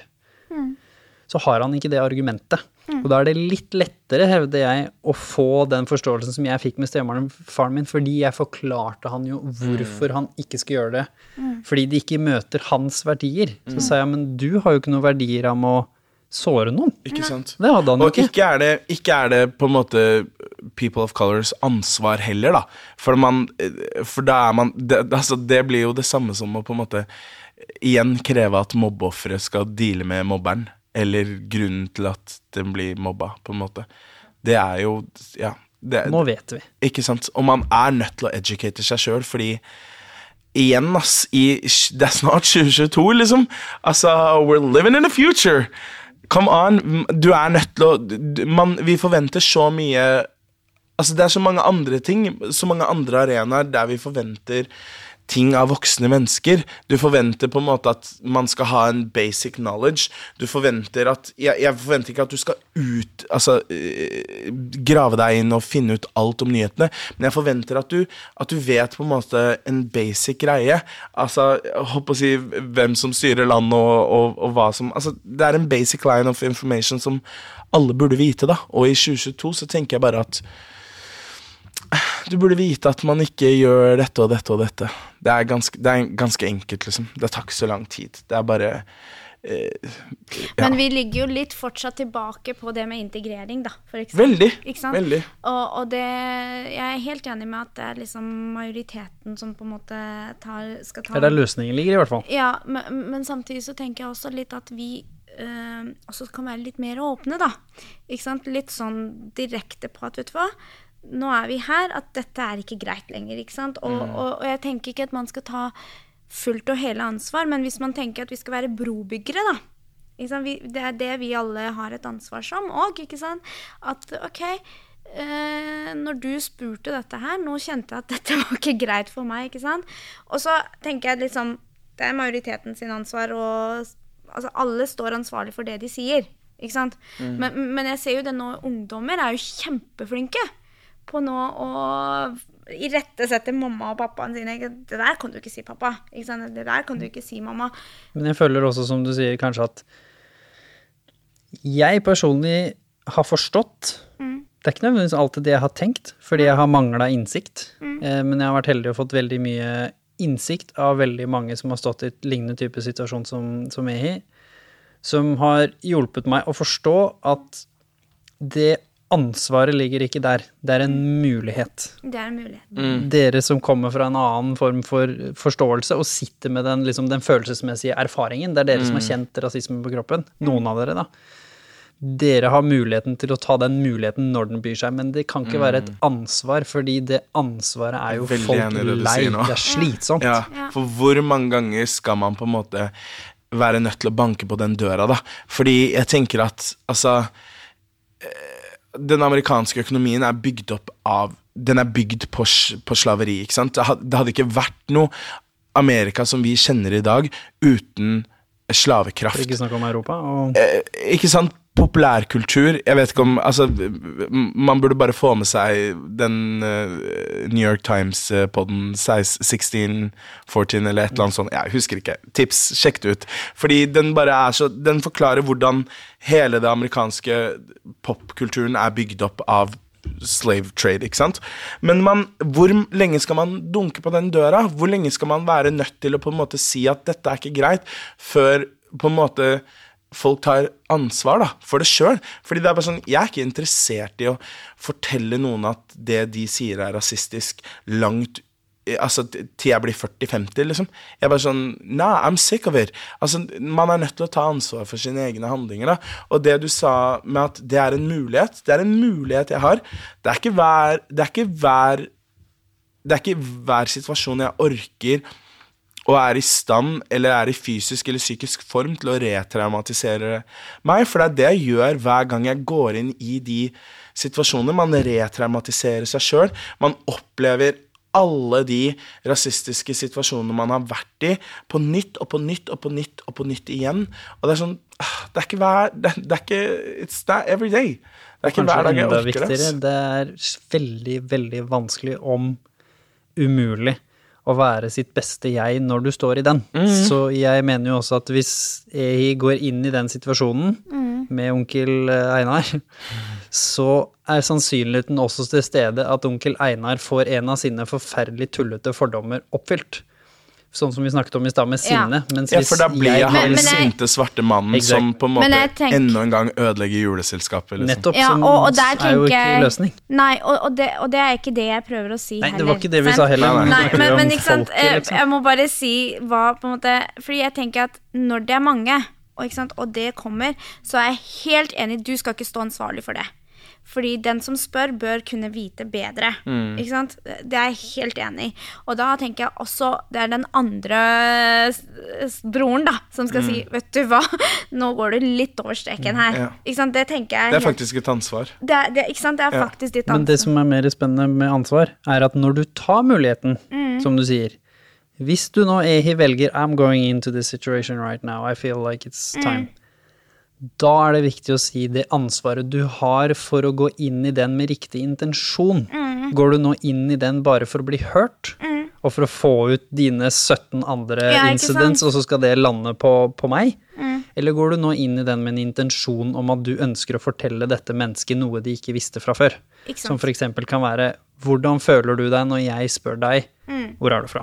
så har han ikke det argumentet. Og da er det litt lettere, hevder jeg, å få den forståelsen som jeg fikk med stemefaren min, fordi jeg forklarte han jo hvorfor han ikke skal gjøre det. Fordi de ikke møter hans verdier. Så sa jeg, men du har jo ikke noen verdier av å såre noen. Ikke sant? Det hadde han jo Og ikke. ikke er, det, ikke er det på en måte People of Colors ansvar heller, da. For, man, for da er man det, altså, det blir jo det samme som å på en måte igjen kreve at mobbeofferet skal deale med mobberen. Eller grunnen til at den blir mobba, på en måte. Det er jo Ja. Det, Nå vet vi. ikke sant? Og man er nødt til å educate seg sjøl, fordi Igjen, ass. I, det er snart 2022, liksom. Altså, we're living in the future. Come on. Du er nødt til å du- man, Vi forventer så mye Altså, det er så mange andre ting, så mange andre arenaer der vi forventer ting av voksne mennesker. Du forventer på en måte at man skal ha en basic knowledge. Du forventer at Jeg, jeg forventer ikke at du skal ut Altså øh, grave deg inn og finne ut alt om nyhetene, men jeg forventer at du, at du vet på en måte en basic greie. Altså, holdt på å si hvem som styrer landet og, og, og hva som Altså, det er en basic line of information som alle burde vite, da. Og i 2022 så tenker jeg bare at du burde vite at man ikke gjør dette og dette og dette. Det er ganske, det er ganske enkelt, liksom. Det tar ikke så lang tid. Det er bare eh, ja. Men vi ligger jo litt fortsatt tilbake på det med integrering, da. For. Veldig. Ikke sant? Veldig. Og, og det Jeg er helt enig med at det er liksom majoriteten som på en måte tar, skal ta Det er der løsningen ligger, i hvert fall. Ja, men, men samtidig så tenker jeg også litt at vi Uh, også kan være litt mer åpne, da. Ikke sant? Litt sånn direkte på at, vet du hva, nå er vi her, at dette er ikke greit lenger, ikke sant. Og, og, og jeg tenker ikke at man skal ta fullt og hele ansvar, men hvis man tenker at vi skal være brobyggere, da. Ikke sant? Vi, det er det vi alle har et ansvar som òg, ikke sant. At OK, eh, når du spurte dette her, nå kjente jeg at dette var ikke greit for meg, ikke sant. Og så tenker jeg liksom Det er majoriteten sin ansvar, og altså, alle står ansvarlig for det de sier. Ikke sant? Men, men jeg ser jo det nå, ungdommer er jo kjempeflinke på nå å irettesette mamma og pappaen sine. Det der kan du ikke si, pappa. Ikke sant? Det der kan du ikke si, mamma. Men jeg føler også, som du sier, kanskje at jeg personlig har forstått Det er ikke nødvendigvis alltid det jeg har tenkt, fordi jeg har mangla innsikt. Eh, men jeg har vært heldig og fått veldig mye innsikt av veldig mange som har stått i et lignende type situasjon som, som jeg i, som har hjulpet meg å forstå at det ansvaret ligger ikke der. Det er en mulighet. Det er en mulighet. Mm. Dere som kommer fra en annen form for forståelse og sitter med den, liksom, den følelsesmessige erfaringen, det er dere som har kjent rasisme på kroppen, noen av dere da. Dere har muligheten til å ta den muligheten når den byr seg, men det kan ikke være et ansvar, fordi det ansvaret er jo Veldig folk lei. det. Det er slitsomt. Ja, Ja. for hvor mange ganger skal man på en måte være nødt til å banke på den døra, da? Fordi jeg tenker at altså Den amerikanske økonomien er bygd opp av Den er bygd på, på slaveri, ikke sant? Det had- det hadde ikke vært noe Amerika som vi kjenner i dag, uten slavekraft. For ikke snakke om Europa. Og Eh, ikke sant? Populærkultur Jeg vet ikke om Altså, man burde bare få med seg den uh, New York Times-podden 1614 eller et eller annet sånt. Jeg husker ikke. Tips, sjekk det ut. Fordi den bare er så Den forklarer hvordan hele det amerikanske popkulturen er bygd opp av slave trade, ikke sant? Men man, hvor lenge skal man dunke på den døra? Hvor lenge skal man være nødt til å på en måte si at dette er ikke greit, før på en måte folk tar ansvar da, for det sjøl? Fordi det er bare sånn, jeg er ikke interessert i å fortelle noen at det de sier er rasistisk, langt Altså til jeg blir 40-50, liksom. Jeg er bare sånn Nah, I'm sick of it. Altså, man er nødt til å ta ansvar for sine egne handlinger, da. Og det du sa med at det er en mulighet, det er en mulighet jeg har. Det er ikke hver Det er ikke hver det er ikke hver situasjon jeg orker og er i stand, eller er i fysisk eller psykisk form til å retraumatisere meg. For det er det jeg gjør hver gang jeg går inn i de situasjonene. Man retraumatiserer seg sjøl. Man opplever alle de rasistiske situasjonene man har vært i, på nytt og på nytt og på nytt og på nytt igjen. Og det er sånn ah, Det er ikke hver Det, det er ikke It's not every day. Det er ikke hver dag jeg orker det. det er veldig, veldig vanskelig om umulig å være sitt beste jeg når du står i den. Så jeg mener jo også at hvis jeg går inn i den situasjonen med onkel eh, Einar, så er sannsynligheten også til stede at onkel Einar får en av sine forferdelig tullete fordommer oppfylt. Sånn som vi snakket om i stad med Ja. sinne. Mens Ja, for da blir jeg Men- han sinte, svarte mannen Exakt. som på en måte jeg tenk- enda en gang ødelegger juleselskapet. Liksom. Nettopp, Ja, og, og der er jo ikke løsning. Nei, og, og, det, og det er ikke det jeg prøver å si Nei, heller. det var ikke det vi sa heller. Nei, Nei, men, men ikke sant, folket, eh, liksom. jeg må bare si hva på en måte Fordi jeg tenker at når det er mange, og, ikke sant, og det kommer, så er jeg helt enig, du skal ikke stå ansvarlig for det. Fordi den som spør, bør kunne vite bedre. Mm. Ikke sant? Det er jeg helt enig i. Og da tenker jeg også Det er den andre broren, da, som skal si Vet du hva, nå går du litt over streken her. Mm. Ja. Ikke sant? Det tenker jeg Det er faktisk et ansvar. det er, det, ikke sant? Det er Ja. faktisk ditt Men det som er mer spennende med ansvar, er at når du tar muligheten, Mm. som du sier Hvis du nå Ehi velger I'm going into this situation right now, I feel like it's Mm. time. Da er det viktig å si det ansvaret du har for å gå inn i den med riktig intensjon. Mm. Går du nå inn i den bare for å bli hørt, og for å få ut dine 17 andre Ja, incidents, og så skal det lande på, på meg? Mm. Eller går du nå inn i den med en intensjon om at du ønsker å fortelle dette mennesket noe de ikke visste fra før? Som for eksempel kan være hvordan føler du deg når jeg spør deg Mm. hvor er du fra?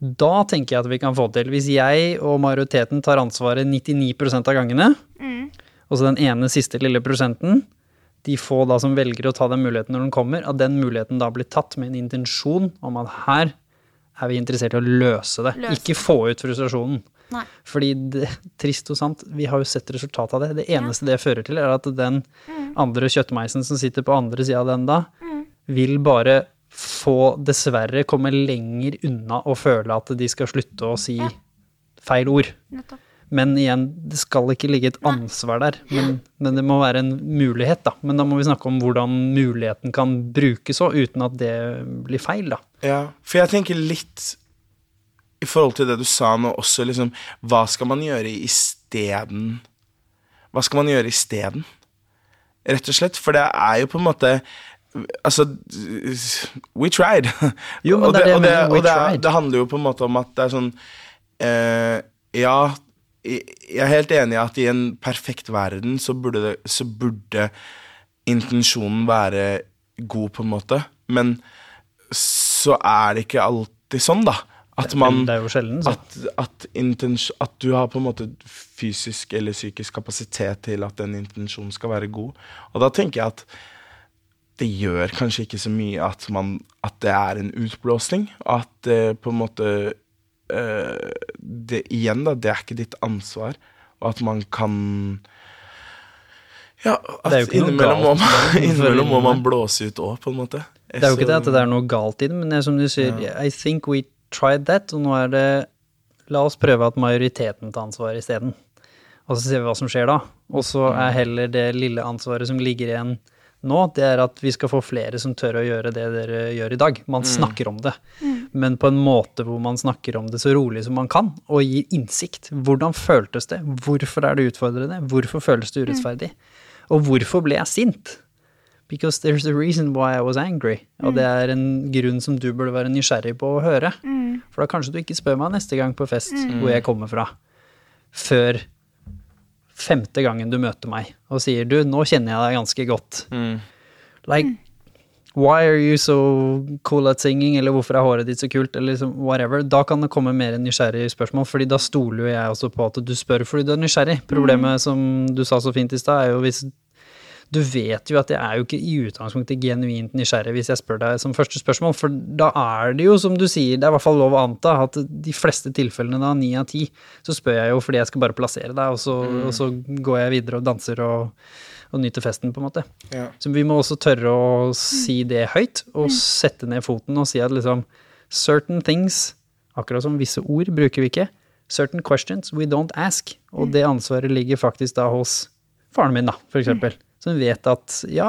Da tenker jeg at vi kan få til. Hvis jeg og majoriteten tar ansvaret 99% av gangene, Mm. og så den ene siste lille prosenten, de få da som velger å ta den muligheten når den kommer, at den muligheten da blir tatt med en intensjon om at her er vi interessert i å løse det, Løse ikke få ut frustrasjonen. Nei. Fordi det, trist og sant, vi har jo sett resultatet av det. Det eneste det fører til, er at den andre kjøttmeisen som sitter på andre sida av den da, vil bare få dessverre komme lenger unna og føle at de skal slutte å si feil ord. Nettopp. Men igjen, det skal ikke ligge et ansvar der, men, men det må være en mulighet, da. Men da må vi snakke om hvordan muligheten kan brukes òg, uten at det blir feil, da. Ja, for jeg tenker litt i forhold til det du sa nå også, liksom Hva skal man gjøre isteden? Hva skal man gjøre isteden? Rett og slett. For det er jo på en måte Altså, we tried. Jo, og det det og det, og tried. det handler jo på en måte om at det er sånn eh, Ja, jeg er helt enig i at i en perfekt verden så burde, det, så burde intensjonen være god, på en måte. Men så er det ikke alltid sånn, da. At man det er jo sjelden, så. at, at, at du har på en måte fysisk eller psykisk kapasitet til at den intensjonen skal være god. Og da tenker jeg at det gjør kanskje ikke så mye at, man, at det er en utblåsning. At det på en måte uh, det, Igjen, da, det er ikke ditt ansvar. Og at man kan Ja, at innimellom må, man, innimellom må man blåse ut òg, på en måte. Det er jo ikke det at det er noe galt i det, men er som du sier, I think we tried that, og nå er det La oss prøve at majoriteten tar ansvar isteden. Og så ser vi hva som skjer da. Og så er heller det lille ansvaret som ligger igjen nå, det er at vi skal få flere som tør å gjøre det dere gjør i dag. Man snakker om det, men på en måte hvor man snakker om det så rolig som man kan, og gir innsikt. Hvordan føltes det? Hvorfor er det utfordrende? Hvorfor føles det urettferdig? Og hvorfor ble jeg sint? Because there's a reason why I was angry. Og det er en grunn som du burde være nysgjerrig på å høre. For da kanskje du ikke spør meg neste gang på fest hvor jeg kommer fra, før femte gangen du møter meg og sier du, nå kjenner jeg deg ganske godt. Like, why are you so cool at singing, eller hvorfor er håret ditt så kult, eller liksom whatever. Da kan det komme mer nysgjerrige spørsmål, fordi da stoler jo jeg også på at du spør fordi du er nysgjerrig. Problemet, som du sa så fint i stad, er jo hvis du vet jo at jeg er jo ikke i utgangspunktet genuint nysgjerrig hvis jeg spør deg som første spørsmål, for da er det jo, som du sier, det er i hvert fall lov å anta at de fleste tilfellene da, ni av ti, så spør jeg jo fordi jeg skal bare plassere deg, og så, og så går jeg videre og danser og, og nyter festen, på en måte. Ja. Så vi må også tørre å si det høyt, og sette ned foten og si at liksom certain things Akkurat som visse ord bruker vi ikke. Certain questions we don't ask. Og det ansvaret ligger faktisk da hos faren min, da, for eksempel. Som vet at ja,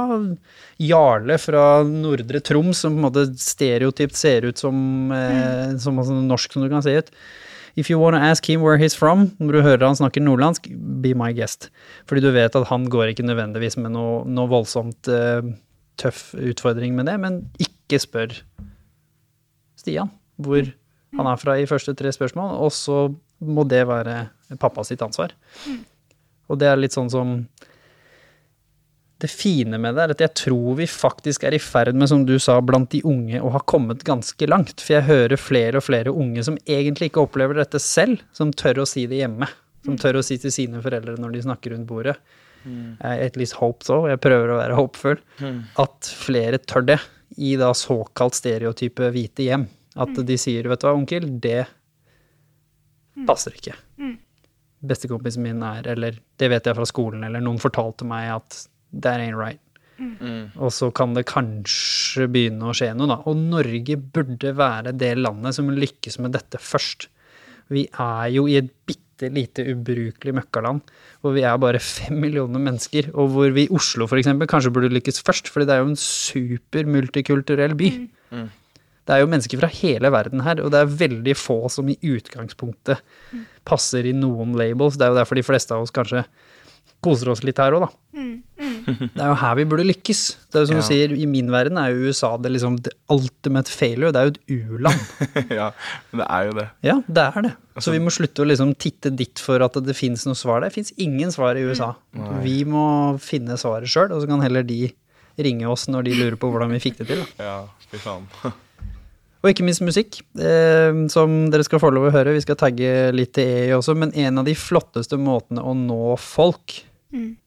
Jarle fra Nordre Troms, som på en måte stereotypt ser ut som, eh, som altså, norsk som du kan se ut. If you wanna ask him where he's from, når du hører han snakker nordlandsk, be my guest. Fordi du vet at han går ikke nødvendigvis med noe, noe voldsomt eh, tøff utfordring med det, men ikke spør Stian hvor han er fra i første tre spørsmål, og så må det være pappa sitt ansvar. Og det er litt sånn som det fine med det er at jeg tror vi faktisk er i ferd med, som du sa, blant de unge å ha kommet ganske langt. For jeg hører flere og flere unge som egentlig ikke opplever dette selv, som tør å si det hjemme. Som tør å si til sine foreldre når de snakker rundt bordet. Mm. at least hope so, jeg prøver å være håpfull. At flere tør det i da såkalt stereotype hvite hjem. At de sier, vet du hva, onkel, det passer ikke. Bestekompisen min er, eller det vet jeg fra skolen, eller noen fortalte meg at that ain't right. Og så kan det kanskje begynne å skje noe, da. Og Norge burde være det landet som lykkes med dette først. Vi er jo i et bitte lite ubrukelig møkkaland, hvor vi er bare fem millioner mennesker, og hvor vi i Oslo for eksempel kanskje burde lykkes først, fordi det er jo en super multikulturell by. Det er jo mennesker fra hele verden her, og det er veldig få som i utgangspunktet passer i noen labels. Det er jo derfor de fleste av oss kanskje koser oss litt her òg, da. Det er jo her vi burde lykkes. Det er jo som Ja. du sier, I min verden er jo USA det liksom the ultimate failure. Det er jo et u-land. ja, det er jo det. Ja, det er det. Altså- Så vi må slutte å liksom titte dit for at det finnes noe svar der. Det fins ingen svar i USA. Vi må finne svaret sjøl, og så kan heller de ringe oss når de lurer på hvordan vi fikk det til. Da. Ja, fy faen. Og ikke minst musikk, eh, som dere skal få lov å høre. Vi skal tagge litt til EI også, men en av de flotteste måtene å nå folk,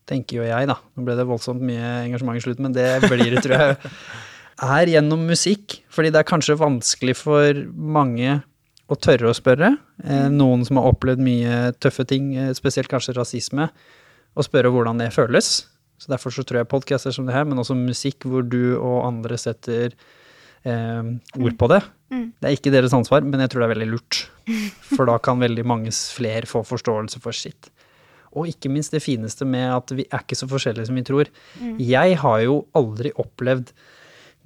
tenker jo jeg, da. Nå ble det voldsomt mye engasjement i slutten, men det blir det, tror jeg. Er gjennom musikk. Fordi det er kanskje vanskelig for mange å tørre å spørre. Eh, noen som har opplevd mye tøffe ting, eh, spesielt kanskje rasisme, og spørre hvordan det føles. Så derfor så tror jeg podcaster som det her, men også musikk hvor du og andre setter eh, ord på det. Det er ikke deres ansvar, men jeg tror det er veldig lurt. For da kan veldig mange flere få forståelse for sitt. Og ikke minst det fineste med at vi er ikke så forskjellige som vi tror. Jeg har jo aldri opplevd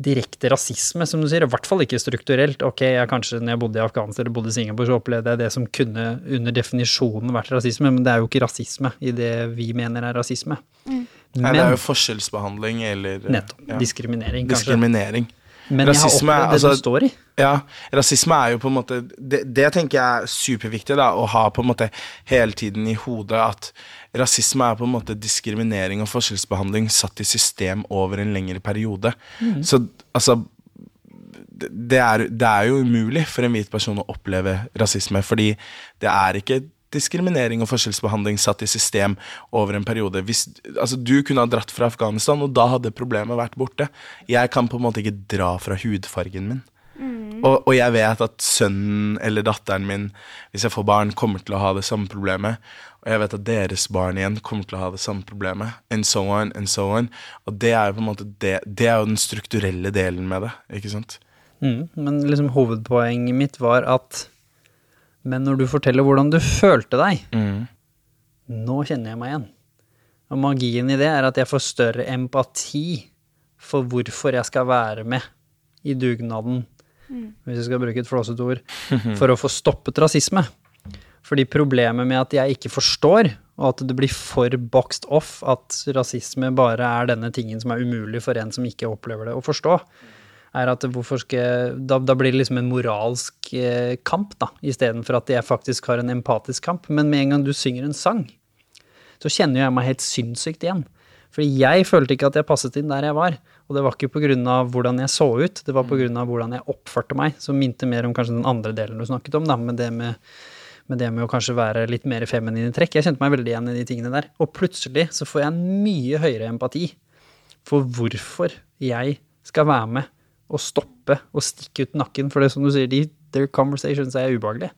direkte rasisme, som du sier, i hvert fall ikke strukturelt. Ok, jeg kanskje når jeg bodde i Afghanistan eller bodde i Singapore, så opplevde jeg det som kunne under definisjonen vært rasisme, men det er jo ikke rasisme i det vi mener er rasisme. Mm. Men det er jo forskjellsbehandling eller nettopp, ja, diskriminering, kanskje. diskriminering. Men jeg har opplevd det altså- du står i. Ja, rasisme er jo på en måte Det, det tenker jeg er superviktig, da, å ha på en måte hele tiden i hodet at rasisme er på en måte diskriminering og forskjellsbehandling satt i system over en lengre periode. Så altså det det er, det er jo umulig for en hvit person å oppleve rasisme, fordi det er ikke diskriminering og forskjellsbehandling satt i system over en periode. Hvis, altså, du kunne ha dratt fra Afghanistan, og da hadde problemet vært borte. Jeg kan på en måte ikke dra fra hudfargen min. Og, og jeg vet at sønnen eller datteren min, hvis jeg får barn, kommer til å ha det samme problemet. Og jeg vet at deres barn igjen kommer til å ha det samme problemet. And so on, and so on. Og det er jo på en måte det, det er jo den strukturelle delen med det, ikke sant? Mm, men liksom hovedpoenget mitt var at Men når du forteller hvordan du følte deg, nå kjenner jeg meg igjen. Og magien i det er at jeg får større empati for hvorfor jeg skal være med i dugnaden, hvis jeg skal bruke et flåsete ord, for å få stoppet rasisme. Fordi problemet med at jeg ikke forstår, og at det blir for boxed off, at rasisme bare er denne tingen som er umulig for en som ikke opplever det, å forstå, er at hvorfor skal da, da blir det liksom en moralsk eh, kamp, da, istedenfor at jeg faktisk har en empatisk kamp. Men med en gang du synger en sang, så kjenner jeg meg helt sinnssykt igjen. Fordi jeg følte ikke at jeg passet inn der jeg var. Og det var ikke pga. hvordan jeg så ut, det var pga. hvordan jeg oppførte meg, som minte mer om kanskje den andre delen du snakket om, da, med det med, med det med å kanskje være litt mer feminine trekk. Jeg kjente meg veldig igjen i de tingene der. Og plutselig så får jeg en mye høyere empati for hvorfor jeg skal være med og stoppe og stikke ut nakken. For det er som du sier, de, their conversations er ubehagelige.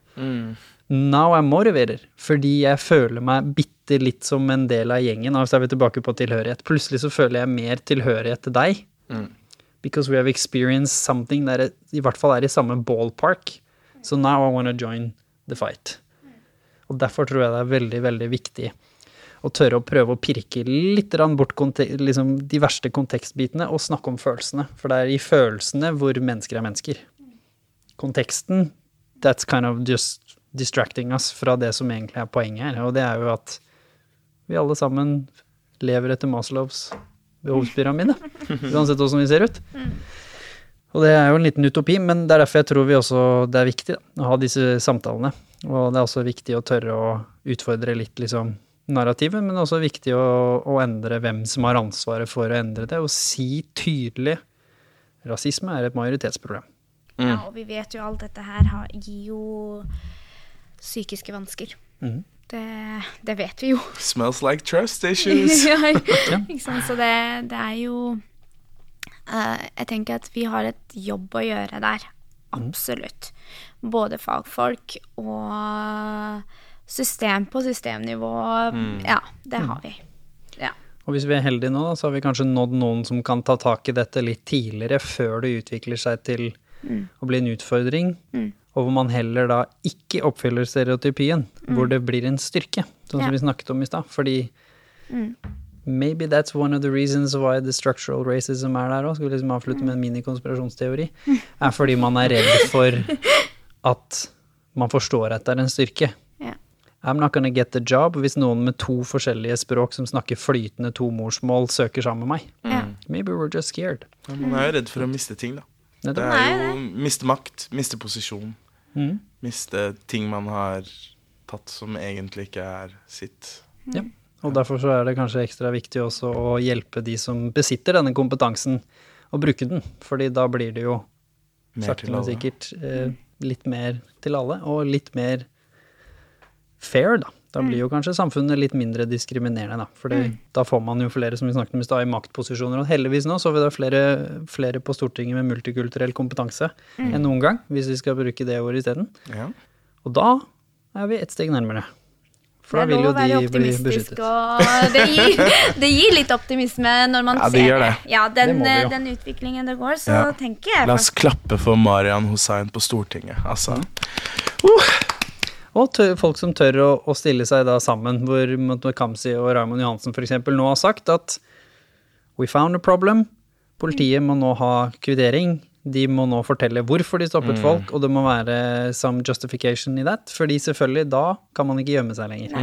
Now I'm motivated, fordi jeg føler meg bitte litt som en del av gjengen. Og så er vi tilbake på tilhørighet. Plutselig så føler jeg mer tilhørighet til deg. Because we have experienced something der i hvert fall er i samme ballpark So now I want to join the fight. Og derfor tror jeg det er veldig, veldig viktig å tørre å prøve å pirke litt bort liksom de verste kontekstbitene og snakke om følelsene. For det er i følelsene hvor mennesker er mennesker. Konteksten, that's kind of just distracting us fra det som egentlig er poenget her. Og det er jo at vi alle sammen lever etter Maslows behovspyramide. Uansett hvordan vi ser ut. Og det er jo en liten utopi, men det er derfor jeg tror vi også det er viktig da, å ha disse samtalene. Og det er også viktig å tørre å utfordre litt liksom narrativet, men også viktig å, å endre hvem som har ansvaret for å endre det, og si tydelig rasisme er et majoritetsproblem. Ja, og vi vet jo alt dette her har, gir jo psykiske vansker. Mm. Det, det vet vi jo. Smells like trust issues. ja, ikke sant? Så det, det er jo uh, Jeg tenker at vi har et jobb å gjøre der. Absolutt. Både fagfolk og system på systemnivå. Ja, det har vi. Ja. Og hvis vi er heldige nå, så har vi kanskje nådd noen som kan ta tak i dette litt tidligere, før det utvikler seg til å bli en utfordring, og hvor man heller da ikke oppfyller stereotypien, hvor det blir en styrke, sånn som Ja. vi snakket om i stad. Fordi maybe that's one of the reasons why the structural racism er der òg, Skulle liksom avslutte med en minikonspirasjonsteori, er fordi man er redd for at man forstår at det er en styrke. I'm not gonna get the job hvis noen med to forskjellige språk som snakker flytende to morsmål, søker sammen med meg. Ja. Maybe we're just scared. Ja, Man er jo redd for å miste ting, da. Det er jo miste makt, miste posisjon, Mm. miste ting man har tatt som egentlig ikke er sitt. Ja. Og derfor så er det kanskje ekstra viktig også å hjelpe de som besitter denne kompetansen, å bruke den. Fordi da blir det jo Mer sakte, men sikkert eh, litt mer til alle, og litt mer fair, da. Da blir jo kanskje samfunnet litt mindre diskriminerende, da. For da får man jo flere, som vi snakket om i stad, i maktposisjoner. Og heldigvis nå så vil det være flere, flere på Stortinget med multikulturell kompetanse enn noen gang, hvis vi skal bruke det ordet isteden. Ja. Og da er vi ett steg nærmere. For da vil jo de bli beskyttet. det gir, det gir litt optimisme når man Ja, det ser det. Ja, den, Det må den utviklingen det går, så Ja. tenker jeg La oss klappe for Marian Hussein på Stortinget, altså. Og tør, folk som tør å, å stille seg da sammen, hvor Kamzy og Raymond Johansen f.eks. nå har sagt at we found a problem. Politiet må nå ha kvittering. De må nå fortelle hvorfor de stoppet folk, og det må være some justification i that. Fordi selvfølgelig, da kan man ikke gjemme seg lenger.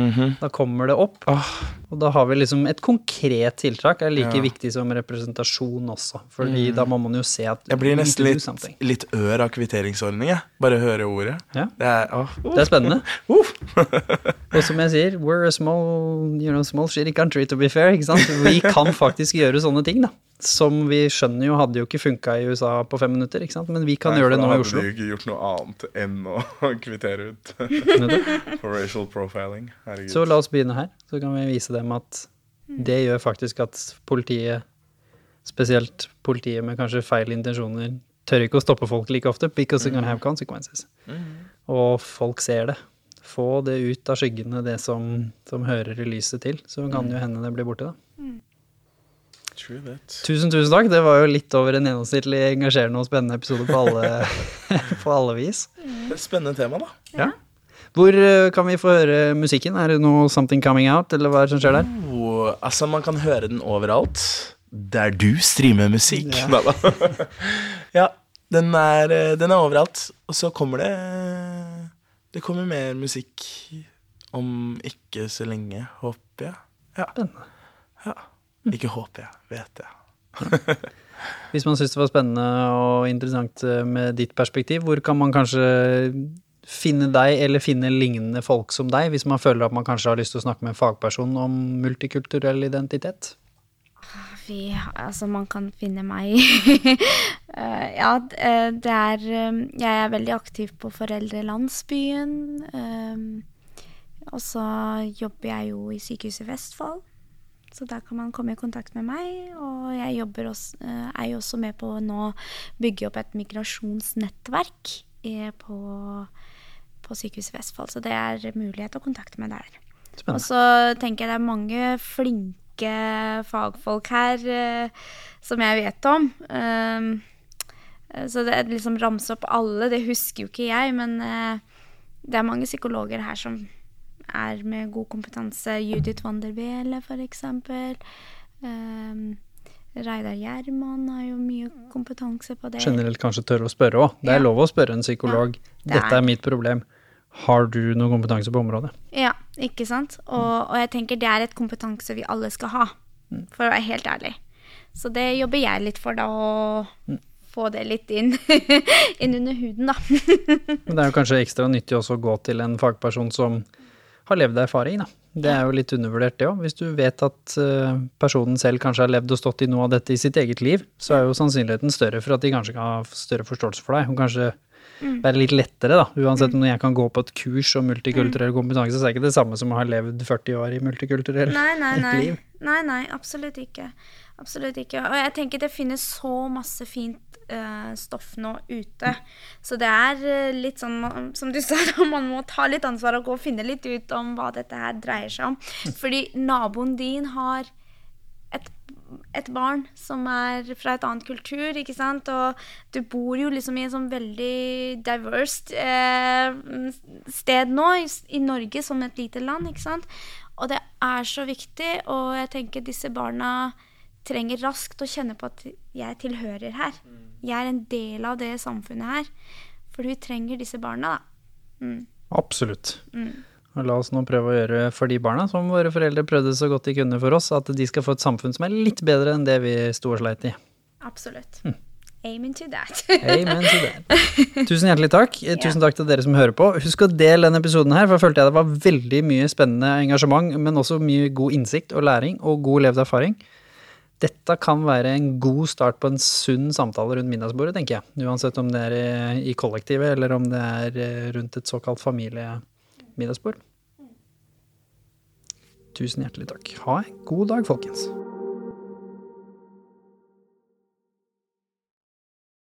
Da kommer det opp. Og da har vi liksom et konkret tiltak er like Ja. viktig som representasjon også. Fordi da må man jo se at Jeg blir nesten litt, litt ør av kvitteringsordning, jeg. Bare høre ordet. Ja. Det er, åh, Det er spennende. Og som jeg sier, we're a small, you know, small shitty country to be fair, ikke sant? Vi kan faktisk gjøre sånne ting, da. Som vi skjønner jo hadde jo ikke funka i USA på fem minutter, ikke sant? Men vi kan Nei, gjøre det nå i Oslo. Da hadde de ikke gjort noe annet enn å kvittere ut for racial profiling. Herregud. Så la oss begynne her, så kan vi vise dem at det gjør faktisk at politiet, spesielt politiet med kanskje feil intensjoner, tør ikke å stoppe folk like ofte, because they're can have consequences. Og folk ser det. Få det ut av skyggene, det som, som hører i lyset til, så kan det jo hende det blir borte, da. Tusen, tusen takk. Det var jo litt over en gjennomsnittlig engasjerende og spennende episode på alle, på alle vis. Det er et spennende tema, da. Ja. Hvor eh, kan vi få høre musikken? Er det noe Something Coming Out, eller hva er det som skjer der? Oh, altså, man kan høre den overalt. Der du streamer musikk. Ja. Ja, den er, eh, den er overalt. Og så kommer det Det kommer mer musikk om ikke så lenge, håper jeg. Ja. Ja. Ikke håper jeg, vet jeg. Hvis man syns det var spennende og interessant eh, med ditt perspektiv, hvor kan man kanskje finne deg, eller finne lignende folk som deg, hvis man føler at man kanskje har lyst til å snakke med en fagperson om multikulturell identitet? Vi, altså, man kan finne meg Eh, Ja, eh, det er eh, Jeg er veldig aktiv på Foreldrelandsbyen. eh, Og så jobber jeg jo i Sykehuset Vestfold. Så der kan man komme i kontakt med meg. Og jeg også, eh, er jo også med på å nå bygge opp et migrasjonsnettverk på, på Sykehuset Vestfold. Så det er mulighet å kontakte meg der. Spennende. Og så tenker jeg det er mange flinke fagfolk her eh, som jeg vet om. Um, Så det er liksom ramse opp alle, det husker jo ikke jeg, men eh, det er mange psykologer her som er med god kompetanse. Judith van for eksempel. Um, Reidar Gjerman har jo mye kompetanse på det. Generelt kanskje tørre å spørre òg. Det er Ja. lov å spørre en psykolog. det Dette er- er mitt problem. Har du noe kompetanse på området? Ja, ikke sant? Og, og jeg tenker det er et kompetanse vi alle skal ha, for å være helt ærlig. Så det jobber jeg litt for, da, å få det litt inn, inn under huden, da. Men det er jo kanskje ekstra nyttig også å gå til en fagperson som har levd erfaring, da. Det er jo litt undervurdert det òg. Hvis du vet at eh, personen selv kanskje har levd og stått i noe av dette i sitt eget liv, så er jo sannsynligheten større for at de kanskje kan ha større forståelse for deg, og kanskje være litt lettere, da. Uansett om jeg kan gå på et kurs om multikulturell kompetanse, så er det ikke det samme som å ha levd 40 år i multikulturell liv. nei. Nei, nei, absolutt ikke. Absolutt ikke. Og jeg tenker det finnes så masse fint uh, stoff nå ute. Så det er eh, litt sånn, som du sa, man må ta litt ansvar og gå og finne litt ut om hva dette her dreier seg om. Fordi naboen din har et, et barn som er fra et annet kultur, ikke sant? Og du bor jo liksom i en sånn veldig diverse uh, sted nå, i, i Norge som et lite land, ikke sant? Og det er så viktig, og jeg tenker disse barna trenger raskt å kjenne på at jeg tilhører her. Jeg er en del av det samfunnet her. For vi trenger disse barna, da. Absolutt. Og la oss nå prøve å gjøre for de barna, som våre foreldre prøvde så godt de kunne for oss, at de skal få et samfunn som er litt bedre enn det vi sto og sleit i. Absolutt. Amen to that. Amen to that. Tusen hjertelig takk. Eh, Tusen takk til dere som hører på. Husk å dele denne episoden her, for jeg følte jeg det var veldig mye spennende engasjement, men også mye god innsikt og læring og god levd erfaring. Dette kan være en god start på en sunn samtale rundt middagsbordet, tenker jeg. Uansett om det er i- kollektivet, eller om det er eh, rundt et såkalt familiemiddagsbord. Tusen hjertelig takk. Ha en god dag, folkens.